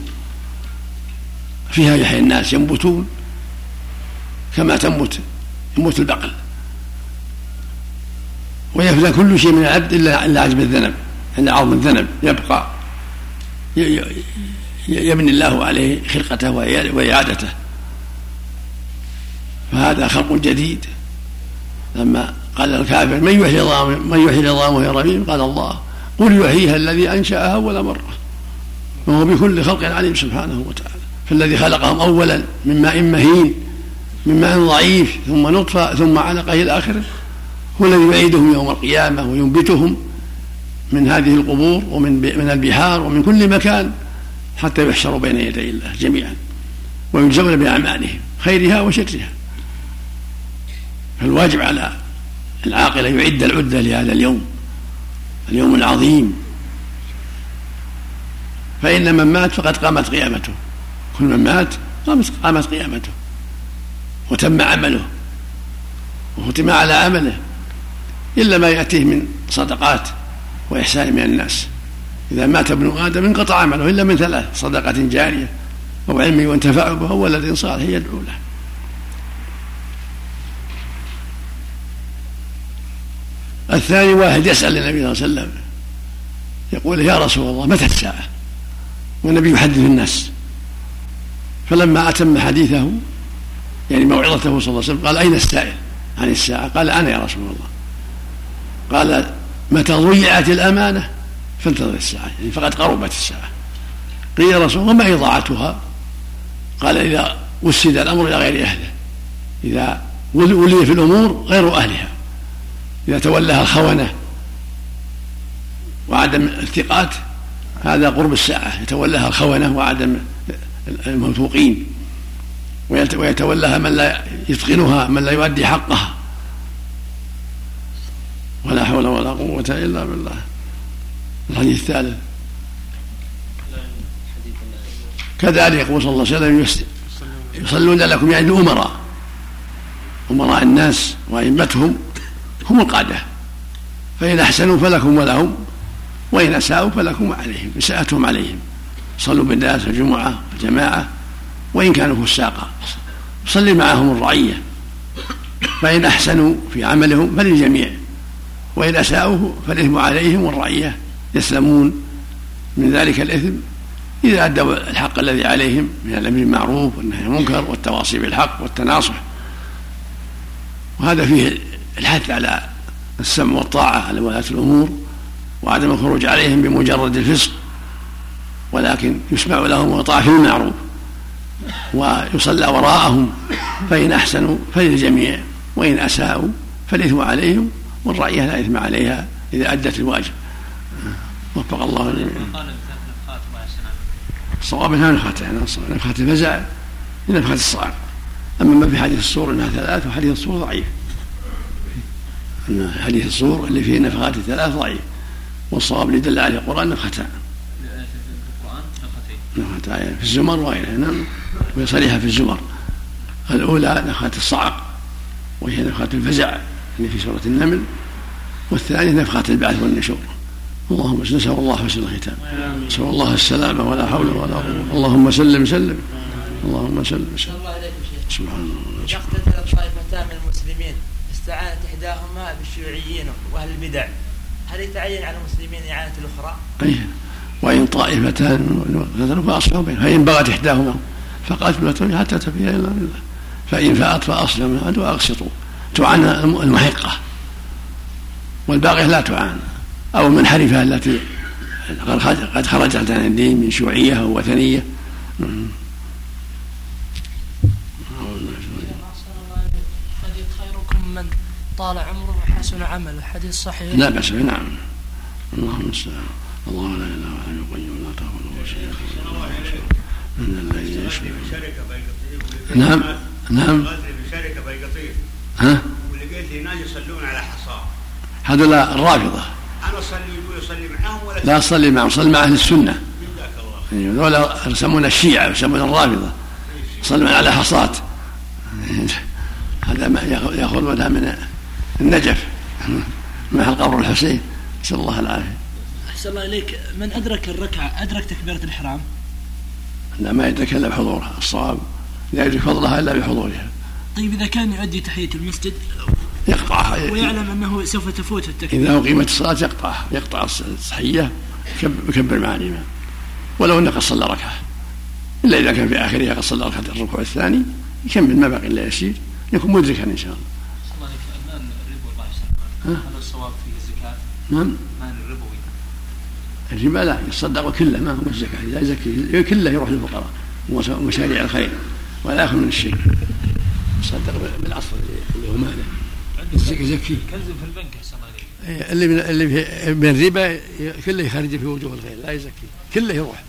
S2: فيها يحيى الناس ينبتون. كما تنبت يموت البقل. ويفنى كل شيء من العبد إلا إلا عجب الذنب إلا عظم الذنب يبقى يبني الله عليه خلقته وإعادته. فهذا خلق جديد. لما قال الكافر من يحيي العظام من يحيي العظام وهي رميم؟ قال الله قل يحييها الذي أنشأها أول مرة. وهو بكل خلق عليم سبحانه وتعالى. فالذي خلقهم اولا من ماء مهين من ماء ضعيف ثم نطفة ثم علقة إلى آخره هو الذي يعيدهم يوم القيامة وينبتهم من هذه القبور ومن من البحار ومن كل مكان حتى يحشروا بين يدي الله جميعا ويجزون بأعمالهم خيرها وشرها. فالواجب على العاقل ان يعد العدة لهذا اليوم اليوم العظيم. فإن من مات فقد قامت قيامته كل من مات قامت قيامته. وتم عمله وختم على عمله إلا ما يأتيه من صدقات وإحسان من الناس. إذا مات ابن آدم انقطع عمله إلا من ثلاث صدقة جارية أو علم ينتفع به أو ولد صالح يدعو له. الثاني واحد يسأل النبي صلى الله عليه وسلم يقول يا رسول الله متى الساعة؟ والنبي يحدث الناس. فلما أتم حديثه يعني موعظته صلى الله عليه وسلم. قال أين السائل عن الساعة؟ قال أنا يا رسول الله. قال متى ضيعت الأمانة؟ فانتظر الساعة. يعني فقد قربت الساعة. قيل يا رسول الله وما إضاعتها قال إذا وسد الأمر إلى غير أهله. إذا ولي في الأمور غير أهلها. إذا تولاها الخونة وعدم الثقات هذا قرب الساعة. يتولاها الخونة وعدم الموثوقين ويتولاها من لا يتقنها من لا يؤدي حقها. ولا حول ولا قوة إلا بالله. الحديث الثالث. كذلك يقول صلى الله عليه وسلم يصلون لكم يعني الأمراء. أمراء الناس وأئمتهم هم القادة. فإن أحسنوا فلكم ولهم وإن أساءوا فلكم وعليهم إساءتهم عليهم. صلوا بالناس الجمعة والجماعة. وإن كانوا فساقا صلي معهم الرعية. فإن أحسنوا في عملهم فللجميع. وإن أساءوا فالإثم عليهم والرعية يسلمون من ذلك الإثم. إذا أدوا الحق الذي عليهم من الأمر بالمعروف والنهي عن المنكر والتواصي بالحق والتناصح. وهذا فيه الحث على السمع والطاعة على ولاة الأمور وعدم الخروج عليهم بمجرد الفسق. ولكن يسمع لهم ويطاع في المعروف. ويصلى وراءهم فإن أحسنوا فللجميع وإن أساءوا فالإثم عليهم والرعية لا إثم عليها إذا أدت الواجب. وفق الله الجميع. الصواب انها نفخة يعني نفخة الفزع نفخة الصعق أما ما في حديث الصور أنها ثلاث وحديث الصور ضعيف. أن حديث الصور اللي فيه نفخات الثلاث ضعيف. والصواب اللي دل عليه القرآن نفختان. نفختان في الزمر وغيرها نعم وهي صريحة في الزمر. الأولى نفخة الصعق وهي نفخة الفزع اللي في سورة النمل. والثانية نفخة البعث والنشور. اللهم نسأل الله حسن الختام. نسأل الله السلامة ولا حول ولا قوة. اللهم سلم سلم. اللهم سلم سلم. سبحان الله.
S6: إذا اقتتلت طائفتان من المسلمين استعانت إحداهما بالشيوعيين وأهل البدع. هل يتعين على المسلمين إعانة الأخرى؟
S2: أي. وإن طائفتان اقتتلوا فأصلحوا بينهم فإن بغت إحداهما فقاتلوا حتى تفيء إلى الله. فإن فاءت فأصلحوا وأقسطوا تعان المحقة. والباقية لا تعان. أو المنحرفة التي قد خرجت عن الدين من شيوعية أو وثنية.
S9: خيركم من طال عمره وحسن عمله. حديث صحيح.
S2: لا بأس. نعم. اللهم المستعان الله لا اله الا هو القيوم لا تاخذه سنه من الذي يشفي نعم نعم.
S10: بشركة
S2: ها؟
S10: ولقيت هناك يصلون على حصاه
S2: هذول الرافضة.
S10: أنا أصلي يقول اصلي معهم ولا
S2: لا صلي معهم صلي مع أهل السنة.
S10: جزاك الله.
S2: يعني هذول يسمون الشيعة يسمون الرافضة. يصلون على حصات هذا ما ياخذونها من النجف. (laughs) محل قبر الحسين. نسأل الله العافية.
S9: أحسن الله إليك. من أدرك الركعة أدرك تكبيرة الإحرام؟
S2: لا ما يدرك الا بحضورها الصواب لا يدرك فضلها إلا بحضورها.
S9: طيب إذا كان يؤدي تحية المسجد
S2: يقطعها
S9: ويعلم أنه سوف تفوت التكبير.
S2: إذا أقيمت الصلاة يقطعها يقطع التحية يكبر مع الإمام. ولو انه قد صلى ركعة. إلا إذا كان في آخرها قد صلى ركعة الركوع الثاني يكمل ما بقي إلا يسير يكون مدركا إن شاء الله.
S4: الله هل الصواب فيه الزكاة؟
S2: نعم. الربا لا يتصدق كله ما هو الزكاه اذا يزكي كله يروح للفقراء ومشاريع الخير ولا يأخذ من الشرك. صدق بالعصر اللي هو ماله. يزكيه
S3: كنز في البنك
S2: إيه، اللي من اللي من الربا كله يخرج في وجوه الخير لا يزكي كله يروح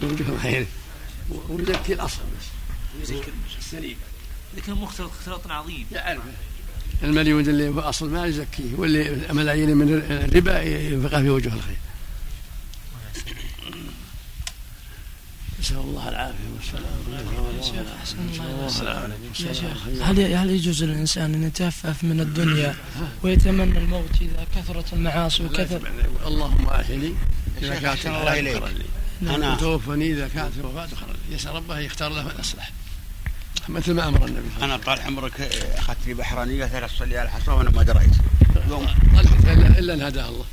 S2: في وجوه الخير. ويزكي الأصل بس. السليم
S4: لكن مختلط اختلاط عظيم.
S2: يعرف المليون اللي في أصل ما يزكيه واللي ملايين من الربا ينفقها في وجوه الخير. نسأل الله العافية والسلامة
S9: يا شيخ هل هل يجوز للإنسان أن يتهفف من الدنيا (laughs) ويتمنى الموت إذا كثرت المعاصي وكثر
S2: اللهم إذا
S10: شيخ
S2: كانت
S10: الله إليك. أنا
S2: وتوفني إذا كانت الوفاة خيرا لي. يسأل ربه يختار له الاصلح مثل ما أمر النبي
S10: أنا طال عمرك أخذت لي بحرانيه ثلاث تصلي على الحصى وأنا ما دريت. يوم
S2: طلقت الا إلا ان هداها الله.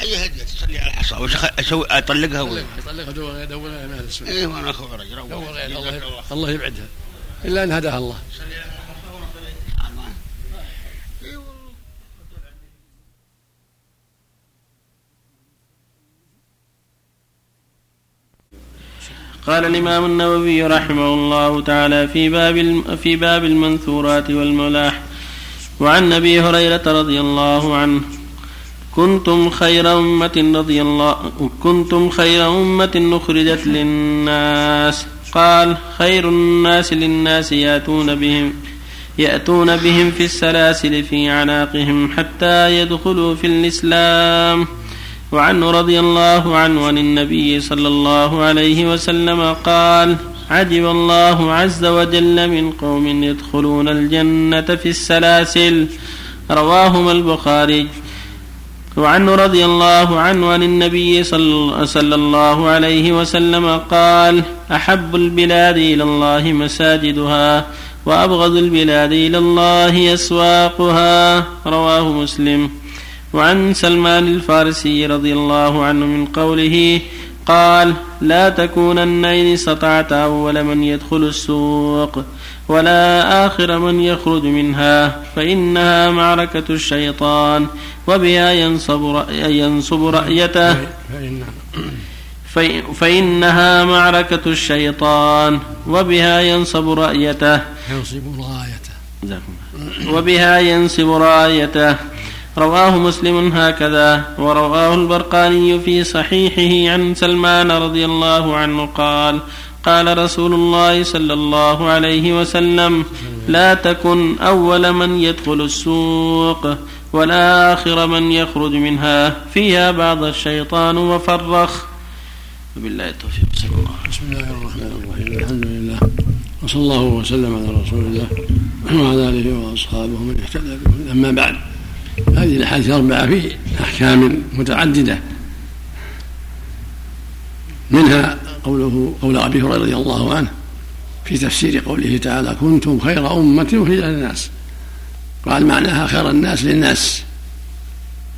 S10: أي هدية تصلي على الحصى؟ وش أسوي أطلقها ولا؟
S2: يطلقها دور أهل السنة.
S10: إيه وأنا اخو رجل
S2: دور غير الله. الله يبعدها. إلا أن هداها الله.
S1: قال الإمام النووي رحمه الله تعالى في باب في باب المنثورات والملاح وعن أبي هريرة رضي الله عنه كنتم خير أمة رضي الله كنتم خير أمة أخرجت للناس. قال خير الناس للناس يأتون بهم يأتون بهم في السلاسل في أعناقهم حتى يدخلوا في الإسلام. وعنه رضي الله عنه عن النبي صلى الله عليه وسلم قال عجب الله عز وجل من قوم يدخلون الجنة في السلاسل. رواهما البخاري. وعنه رضي الله عنه عن النبي صلى الله عليه وسلم قال أحب البلاد إلى الله مساجدها وأبغض البلاد إلى الله أسواقها. رواه مسلم. وعن سلمان الفارسي رضي الله عنه من قوله قال لا تكونن إن استطعت أول من يدخل السوق. ولا آخر من يخرج منها فإنها معركة الشيطان وبها ينصب, رأي ينصب رأيته. فإنها معركة الشيطان وبها ينصب رأيته.
S2: ينصب رايته.
S1: وبها ينصب رأيته. رواه مسلم هكذا ورواه البرقاني في صحيحه عن سلمان رضي الله عنه قال قال رسول الله صلى الله عليه وسلم لا تكن أول من يدخل السوق ولا آخر من يخرج منها فيها بعض الشيطان وفرخ. وبالله التوفيق. صلى الله
S2: بسم الله الرحمن الرحيم. الحمد لله. وصلى الله وسلم على رسول الله وعلى آله وأصحابه من اهتدى أما بعد هذه الأحاديث الأربعة في أحكام متعددة منها قوله قول أبي هريرة رضي الله عنه في تفسير قوله تعالى كنتم خير أمة أخرجت للناس. قال معناها خير الناس للناس.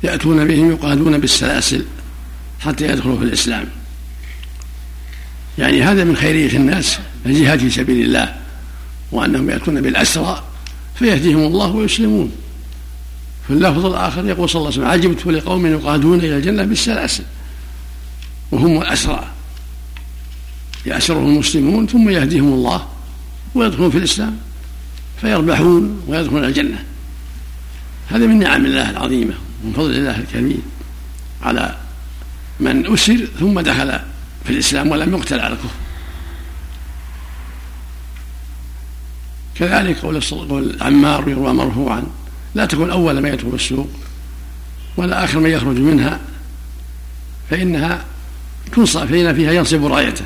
S2: يأتون بهم يقادون بالسلاسل حتى يدخلوا في الإسلام. يعني هذا من خيرية الناس الجهاد في سبيل الله وأنهم يأتون بالأسرى فيهديهم الله ويسلمون. في اللفظ الآخر يقول صلى الله عليه وسلم عجبت لقوم يقادون إلى الجنة بالسلاسل وهم الأسرى. يأسرهم المسلمون ثم يهديهم الله ويدخلون في الإسلام فيربحون ويدخلون الجنة. هذا من نعم الله العظيمة ومن فضل الله الكريم على من أسر ثم دخل في الإسلام ولم يقتل على الكفر. كذلك قول قول عمار يروى مرفوعا لا تكن أول ما يدخل السوق ولا آخر من يخرج منها فإنها تنصب فإن فيها ينصب رأيته.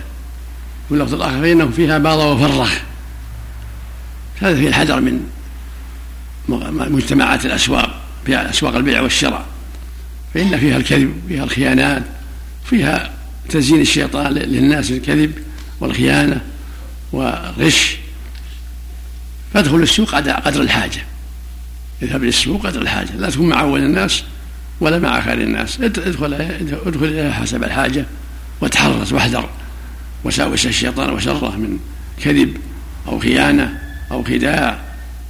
S2: واللفظ الآخر فإنه فيها باض وفرخ هذا فيه الحذر من مجتمعات الأسواق فيها أسواق البيع والشراء فإن فيها الكذب فيها الخيانات فيها تزيين الشيطان للناس الكذب والخيانة والغش. فادخل السوق قدر الحاجة. اذهب للسوق قدر الحاجة. لا تكون مع أول الناس ولا مع خير الناس. ادخل ادخل إليها حسب الحاجة وتحرص واحذر. وساوس الشيطان وشره من كذب أو خيانة أو خداع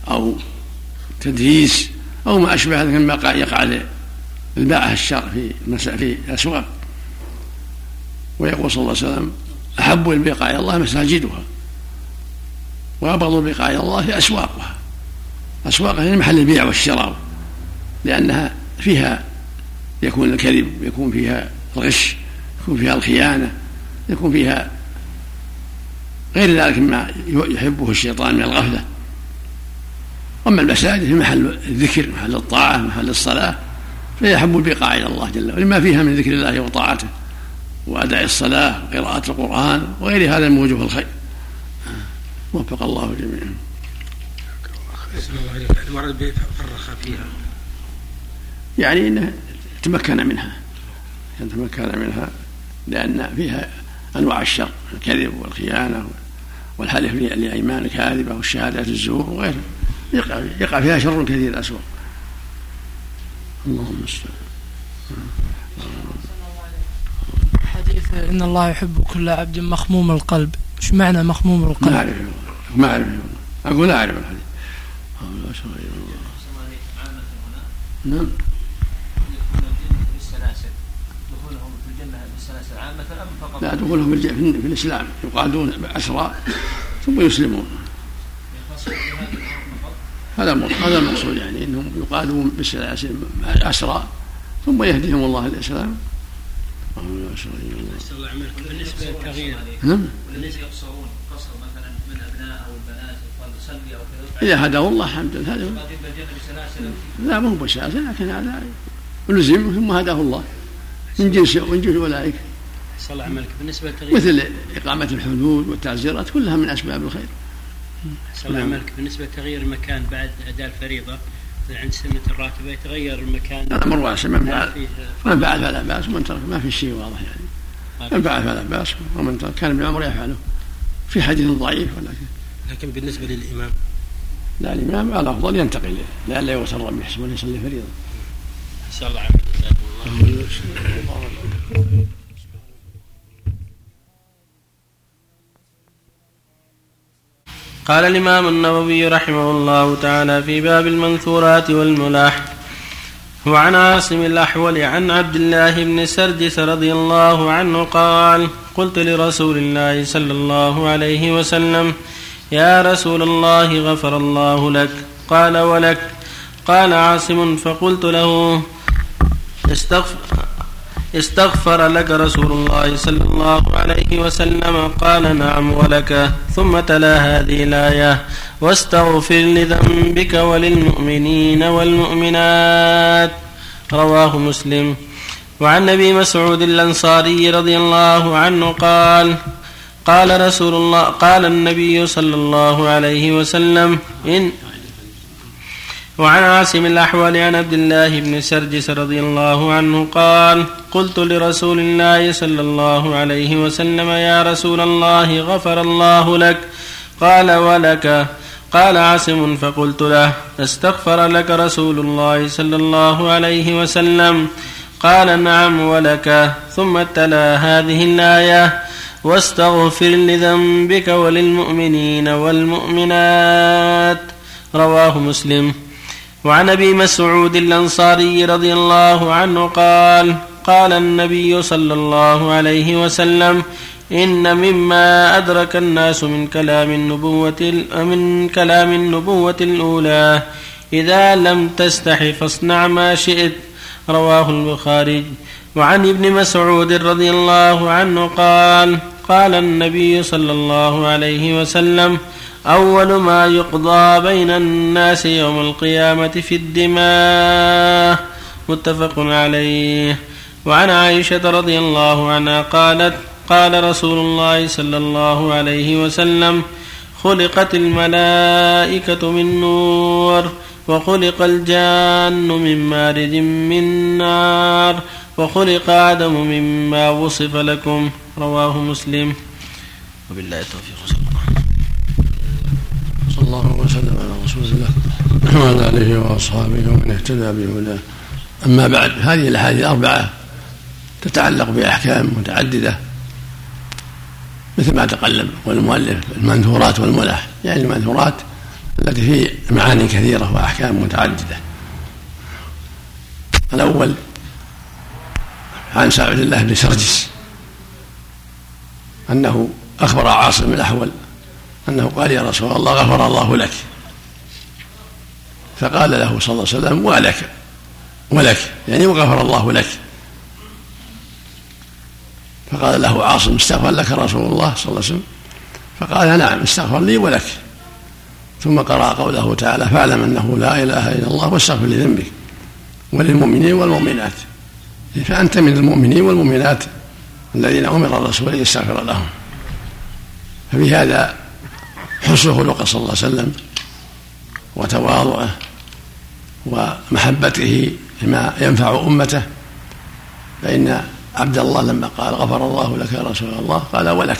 S2: أو تدريس أو ما أشبه هذا مما يقع للباعة الشر في في الأسواق. ويقول صلى الله عليه وسلم أحب البقاع إلى الله مساجدها وأبغض البقاع إلى الله أسواقها. أسواقها هي محل البيع والشراء لأنها فيها يكون الكذب يكون فيها الغش يكون فيها الخيانة يكون فيها غير ذلك مما يحبه الشيطان من الغفلة. أما المساجد في محل الذكر محل الطاعة محل الصلاة فهي أحب البقاع إلى الله جل وعلا لما فيها من ذكر الله وطاعته وأداء الصلاة وقراءة القرآن وغير هذا من وجوه الخير. وفق الله جميعا.
S5: المرض فرخ فيها
S2: يعني إنه تمكن منها تمكن منها لأن فيها أنواع الشر الكذب والخيانة والحلف لايمان الكاذبه والشهادات الزور وغيرها. يقع يقع فيها شر كثير اسوء اللهم المستعان
S9: حديث إن الله يحب كل عبد مخموم القلب. إيش معنى مخموم القلب؟
S2: ما أعرف ما أعرف أقول أعرف الحديث. نعم. لا دخولهم في الإسلام يقادون اسرى ثم يسلمون. هذا هذا المقصود يعني إنهم يقادون بالسلاسل اسرى ثم يهديهم الله الاسلام
S5: بالنسبة للتغيير
S2: نعم.
S4: بالنسبة يقصرون قصر مثلا من ابناء أو البنات أو
S2: كذا إذا هداه الله الحمد لله. هذا لا مو بسلاسل لكن هذا لزم ثم هداه الله. من جنس من جنس أولئك.
S5: صلى الله عملك. بالنسبة للتغيير
S2: مثل إقامة الحدود والتعزيرات كلها من أسباب الخير.
S5: صلى الله عملك بالنسبة لتغيير المكان بعد أداء الفريضة عند سنة الراتبة يتغير المكان.
S2: الأمر واسع من فعل من فعل فلا بأس ومن ترك ما في شيء واضح يعني. من فعل فلا بأس ومن ترك كان ابن عمر يفعله. في حديث ضعيف ولكن
S11: لكن بالنسبة للإمام.
S2: لا الإمام على الأفضل ينتقل لئلا يغتر بحسب أن يصلي فريضة.
S5: صلى الله عليه
S1: قال الإمام النووي رحمه الله تعالى في باب المنثورات والملاح وعن عاصم الأحول عن عبد الله بن سرجس رضي الله عنه قال قلت لرسول الله صلى الله عليه وسلم يا رسول الله غفر الله لك. قال ولك. قال عاصم فقلت له استغفر استغفر لك رسول الله صلى الله عليه وسلم قال نعم ولك. ثم تلا هذه الآية. واستغفر لذنبك وللمؤمنين والمؤمنات. رواه مسلم. وعن أبي مسعود الأنصاري رضي الله عنه قال قال رسول الله قال النبي صلى الله عليه وسلم إن وعن عاصم الأحول عن عبد الله بن سرجس رضي الله عنه قال قلت لرسول الله صلى الله عليه وسلم يا رسول الله غفر الله لك. قال ولك. قال عاصم فقلت له أستغفر لك رسول الله صلى الله عليه وسلم؟ قال نعم ولك. ثم تلا هذه الآية واستغفر لذنبك وللمؤمنين والمؤمنات. رواه مسلم. وعن أبي مسعود الأنصاري رضي الله عنه قال قال النبي صلى الله عليه وسلم إن مما أدرك الناس من كلام النبوة من كلام النبوة الأولى إذا لم تستح فاصنع ما شئت. رواه البخاري. وعن ابن مسعود رضي الله عنه قال قال النبي صلى الله عليه وسلم أول ما يقضى بين الناس يوم القيامة في الدماء متفق عليه. وعن عائشة رضي الله عنها قالت قال رسول الله صلى الله عليه وسلم خلقت الملائكة من نور وخلق الجان من مارج من نار وخلق آدم مما وصف لكم. رواه مسلم. وبالله التوفيق.
S2: وعلى اله وأصحابه ومن اهتدى بهداه. أما بعد هذه الأحاديث الأربعة تتعلق بأحكام متعددة مثل ما تقلم والمؤلف المنثورات والملاح يعني المنثورات التي في معاني كثيرة وأحكام متعددة. الأول عن سعد الله بن سرجس أنه أخبر عاصم الأحول أنه قال يا رسول الله غفر الله لك. فقال له صلى الله عليه وسلم ولك ولك يعني وغفر الله لك. فقال له عاصم استغفر لك رسول الله صلى الله عليه وسلم؟ فقال نعم استغفر لي ولك. ثم قرأ قوله تعالى فاعلم أنه لا إله إلا الله واستغفر لذنبك وللمؤمنين والمؤمنات. فأنت من المؤمنين والمؤمنات الذين أمر الرسول أن يستغفر لهم. ففي هذا حسن خلقه صلى الله عليه وسلم وتواضعه. ومحبته لما ينفع أمته. فإن عبد الله لما قال غفر الله لك يا رسول الله قال ولك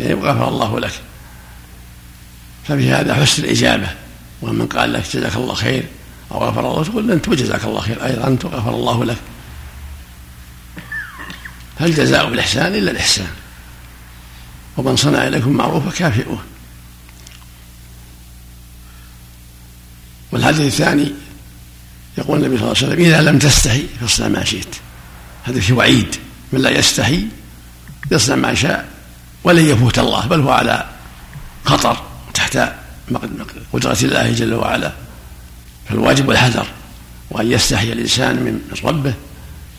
S2: يعني غفر الله لك. ففي هذا حسن الإجابة. ومن قال لك جزاك الله خير أو غفر الله تقول أنت وجزاك الله خير أيضا أنت غفر الله لك. هل جزاء الإحسان إلا الإحسان. ومن صنع إليكم معروفا كافئوه. والحديث الثاني يقول النبي صلى الله عليه وسلم إذا لم تستحي فاصنع ما شئت. هذا في وعيد. من لا يستحي يصنع ما شاء ولن يفوت الله بل هو على خطر تحت قدرة الله جل وعلا. فالواجب الحذر وأن يستحي الإنسان من ربه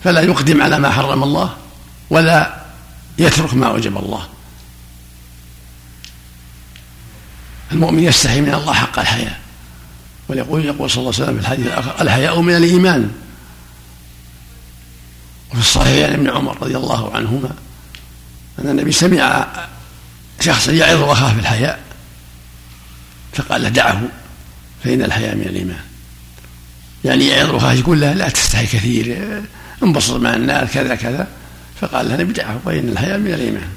S2: فلا يقدم على ما حرم الله ولا يترك ما وجب الله. المؤمن يستحي من الله حق الحياة. ويقول يقول صلى الله عليه وسلم في الحديث الآخر الحياء من الإيمان. وفي الصحيح عن ابن عمر رضي الله عنهما أن النبي سمع شخصا يعظ أخاه في الحياء فقال له دعه فإن الحياء من الإيمان. يعني يعظ أخاه يقول له لا تستحي كثير انبسط مع الناس كذا كذا فقال له النبي دعه فإن الحياء من الإيمان.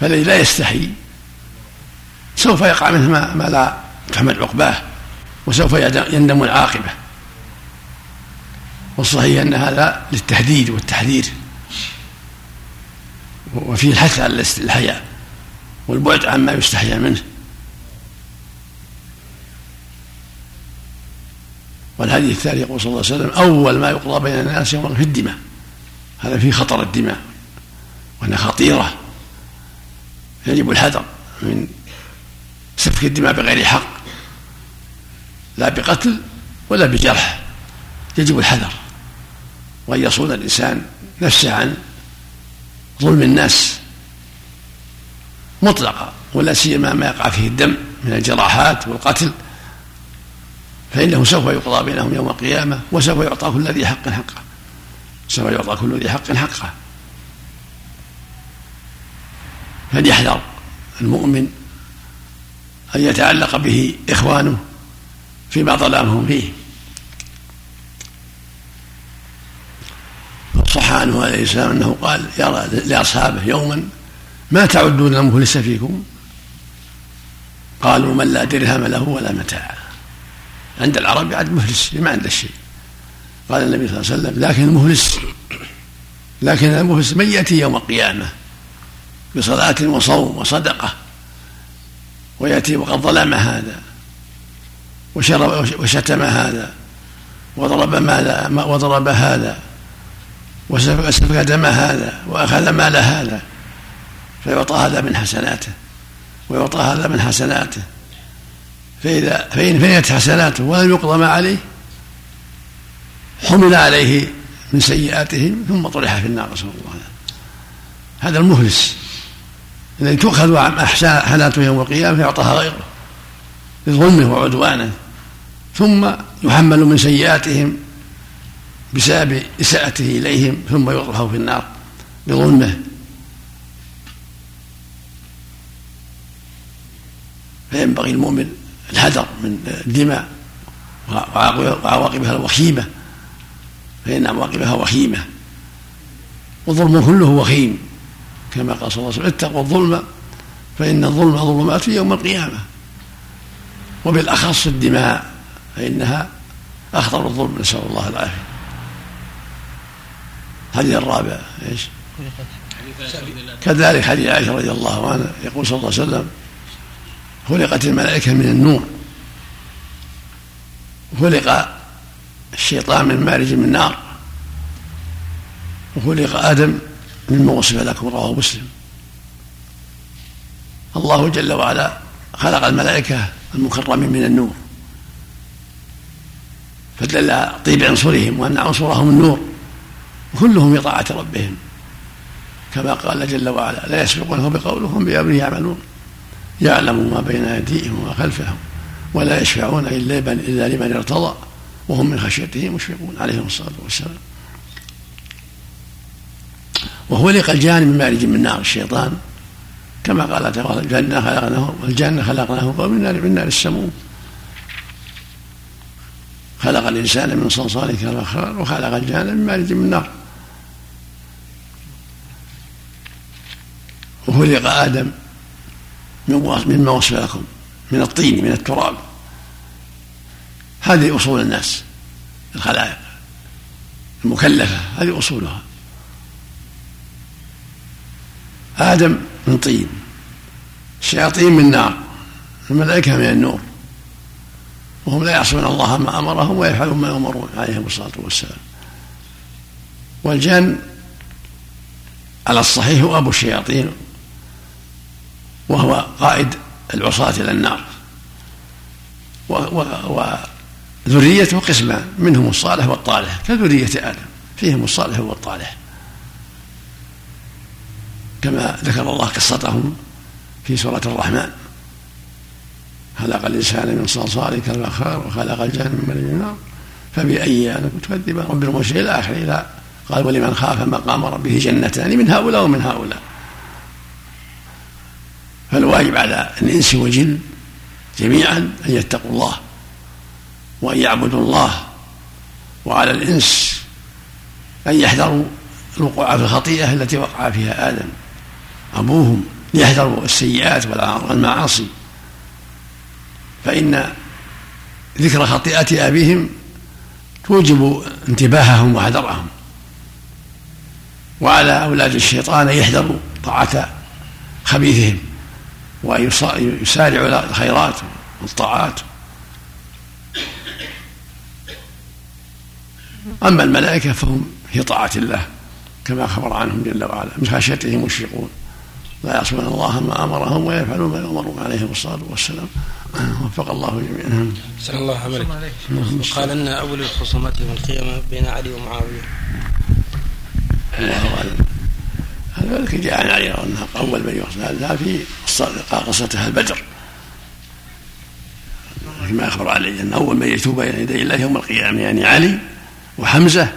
S2: فالذي لا يستحي سوف يقع منه ما, ما لا تحمد عقباه وسوف يندم العاقبة. والصحيح أن هذا للتهديد والتحذير. وفيه الحث على الحياء والبعد عما يستحيا منه. والحديث الثاني يقول صلى الله عليه وسلم أول ما يقضى بين الناس يوم في الدماء. هذا فيه خطر الدماء. وأنها خطيرة. يجب الحذر من سفك الدماء بغير حق. لا بقتل ولا بجرح يجب الحذر. وأن يصون الإنسان نفسه عن ظلم الناس. مطلقا ولا سيما ما يقع فيه الدم من الجراحات والقتل. فإنه سوف يقضى بينهم يوم القيامة وسوف يعطى كل ذي حق حقه. سوف يعطى كل ذي حق حقه. فليحذر المؤمن أن يتعلق به إخوانه فيما ظلمهم فيه. صح عنه عليه السلام أنه قال يرى لأصحابه يوما ما تعدون المفلس فيكم؟ قالوا من لا درهم له ولا متاع. عند العرب يعد مفلس ما عنده شيء قال النبي صلى الله عليه وسلم لكن المفلس لكن المفلس من يأتي يوم القيامة بصلاة وصوم وصدقة ويأتي وقد ظلم هذا وشرب وشتم هذا وضرب مال وضرب هذا وسفك دم هذا وأخذ مال هذا فيعطى هذا من حسناته ويعطى هذا من حسناته. فإذا فإن فنيت حسناته ولم يقضى ما عليه حمل عليه من سيئاتهم ثم طرح في النار نسأل الله هذا المفلس الذي تؤخذ حسناته يوم القيامة فيعطاها غيره. لظلمه وعدوانه ثم يحمل من سيئاتهم بسبب إساءته إليهم ثم يطرح في النار بظلمه. فينبغي المؤمن الحذر من الدماء وعواقبها الوخيمة فإن عواقبها وخيمة والظلم كله وخيم كما قال صلى الله عليه وسلم اتقوا الظلم فإن الظلم ظلمات يوم القيامة. وبالأخص الدماء فإنها أخطر الظلم نسأل الله العافية. الحديث الرابع إيش؟ كذلك حديث عائشة رضي الله عنها يقول صلى الله عليه وسلم خلقت الملائكة من النور. وخلق الشيطان من مارج من نار. وخلق آدم مما وصف لكم رواه مسلم. الله جل وعلا خلق الملائكة المكرمين من النور. فدل طيب عنصرهم وأن عنصرهم النور كلهم في طاعة ربهم. كما قال جل وعلا لا يسبقونه بقولهم بأمره يعملون يعلم ما بين أيديهم وما خلفهم ولا يشفعون إلا لمن ارتضى وهم من خشيته مشفقون. عليهم الصلاة والسلام. وخلق الجان من مارج من نار الشيطان كما قال تعالى الجنة خلقناه والجنة خلقناه من نار من نار السموم. خلق الإنسان من صلصال كالفخار وخلق الجان من مارج من نار. وخلق آدم مما وصف لكم من الطين من التراب. هذه أصول الناس الخلائق المكلفة هذه أصولها. آدم من طين. الشياطين من نار الملائكة من النور. وهم لا يعصون الله ما أمرهم ويفعلون ما يؤمرون عليهم الصلاة والسلام. والجن على الصحيح هو أبو الشياطين وهو قائد العصاة إلى النار. وذريته قسمان منهم الصالح والطالح كذرية آدم فيهم الصالح والطالح. كما ذكر الله قصتهم في سورة الرحمن. خلق الإنسان من صلصال كالفخار وخلق الجن من مريم النار. فبأي آلاء تكذبان رب المشرك إلى آخره إلى قال ولمن خاف مقام ربه جنتان من هؤلاء ومن هؤلاء. فالواجب على الإنس والجن جميعا أن يتقوا الله وأن يعبدوا الله وعلى الإنس أن يحذروا الوقوع في الخطيئة التي وقع فيها آدم. أبوهم ليحذروا السيئات والمعاصي. فإن ذكر خطيئة أبيهم توجب انتباههم وحذرهم. وعلى أولاد الشيطان أن يحذروا طاعة خبيثهم وأن يسارعوا الخيرات والطاعات. أما الملائكة فهم في طاعة الله كما خبر عنهم جل وعلا من خشيته مشفقون لا يعصون الله ما أمرهم ويفعلون ما يؤمرون عليهم الصلاه والسلام. وفق الله جميعا.
S11: صلى الله وسلم. قال إن أول الخصومات يوم القيامه بين علي ومعاوية.
S2: الله اعلم هذا ذلك جاء عن علي انه اول من يخصم هذا في قصته البدر. كما أخبر علي ان أول من يتوب إلى يدي الله يوم القيامة يعني علي وحمزة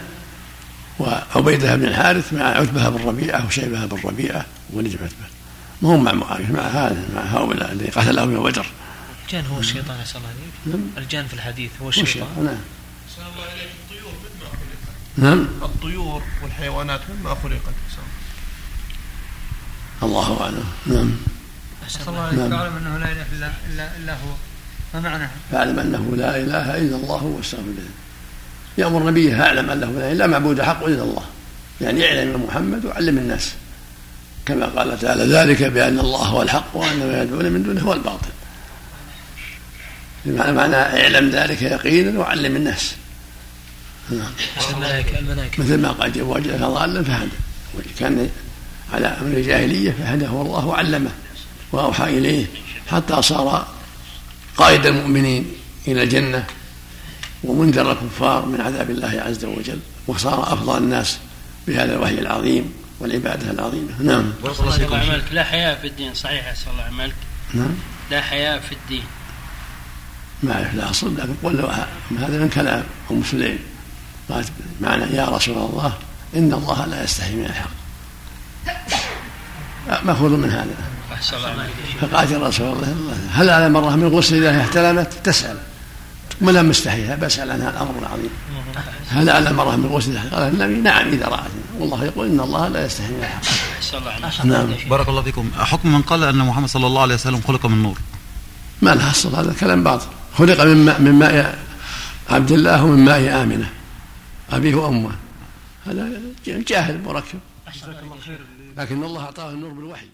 S2: وعبيده بن الحارث مع عتبه بن ربيعه وشيبه بن ربيعه ولد عتبه ما هم مع معاويه مع هذا مع هؤلاء الذي قتلهم يوم بدر.
S4: الجان هو الشيطان يا الله عليك نعم. الجان في الحديث هو الشيطان.
S2: نعم.
S12: الله عليك الطيور مما خلقت؟
S2: نعم.
S12: الطيور والحيوانات مما خلقت؟
S2: الله أعلم. نعم.
S5: الله. عليك نعم. فاعلم أنه لا إله الا الا, إلا هو. ما معنى؟
S2: فاعلم أنه لا إله إلا الله واستغفر له يأمر نبيه اعلم أنه لا إله إلا معبود حق إلا الله. يعني اعلم محمد وعلم الناس. كما قال تعالى ذلك بأن الله هو الحق وأن ما يدعون من دونه هو الباطل. بمعنى معنى اعلم ذلك يقينا وعلم الناس. مثل ما قال وجدك ضالا فهدى. كان على أمر الجاهلية فهداه الله وعلمه وأوحى إليه. حتى صار قائد المؤمنين إلى الجنة ومنذر الكفار من عذاب الله عز وجل وصار أفضل الناس. بهذا الوحي العظيم والعبادة العظيمة. نعم.
S5: الله عملك. لا حياء في الدين. صحيح أسأل الله عملك.
S2: نعم.
S5: لا حياء في الدين.
S2: ما أعرف لا أصل لكن قل هذا من كلام أم سليم. قالت معنى يا رسول الله إن الله لا يستحي من الحق. مأخوذ من هذا. فقالت يا رسول الله هل على مرة من غسل إذا احتلمت؟ تسأل. ما لم مستحيها بسأل عنها الأمر العظيم. هل على المرأة من غسل قال النبي نعم إذا رأت. والله يقول إن الله لا يستحي من الحق.
S13: نعم. بارك الله فيكم. حكم من قال أن محمد صلى الله عليه وسلم خلق من نور.
S2: ما له أصل هذا كلام باطل. خلق من ماء, من ماء عبد الله ومن ماء آمنة. أبيه وأمه هذا جاهل مركب. لكن الله أعطاه النور بالوحي.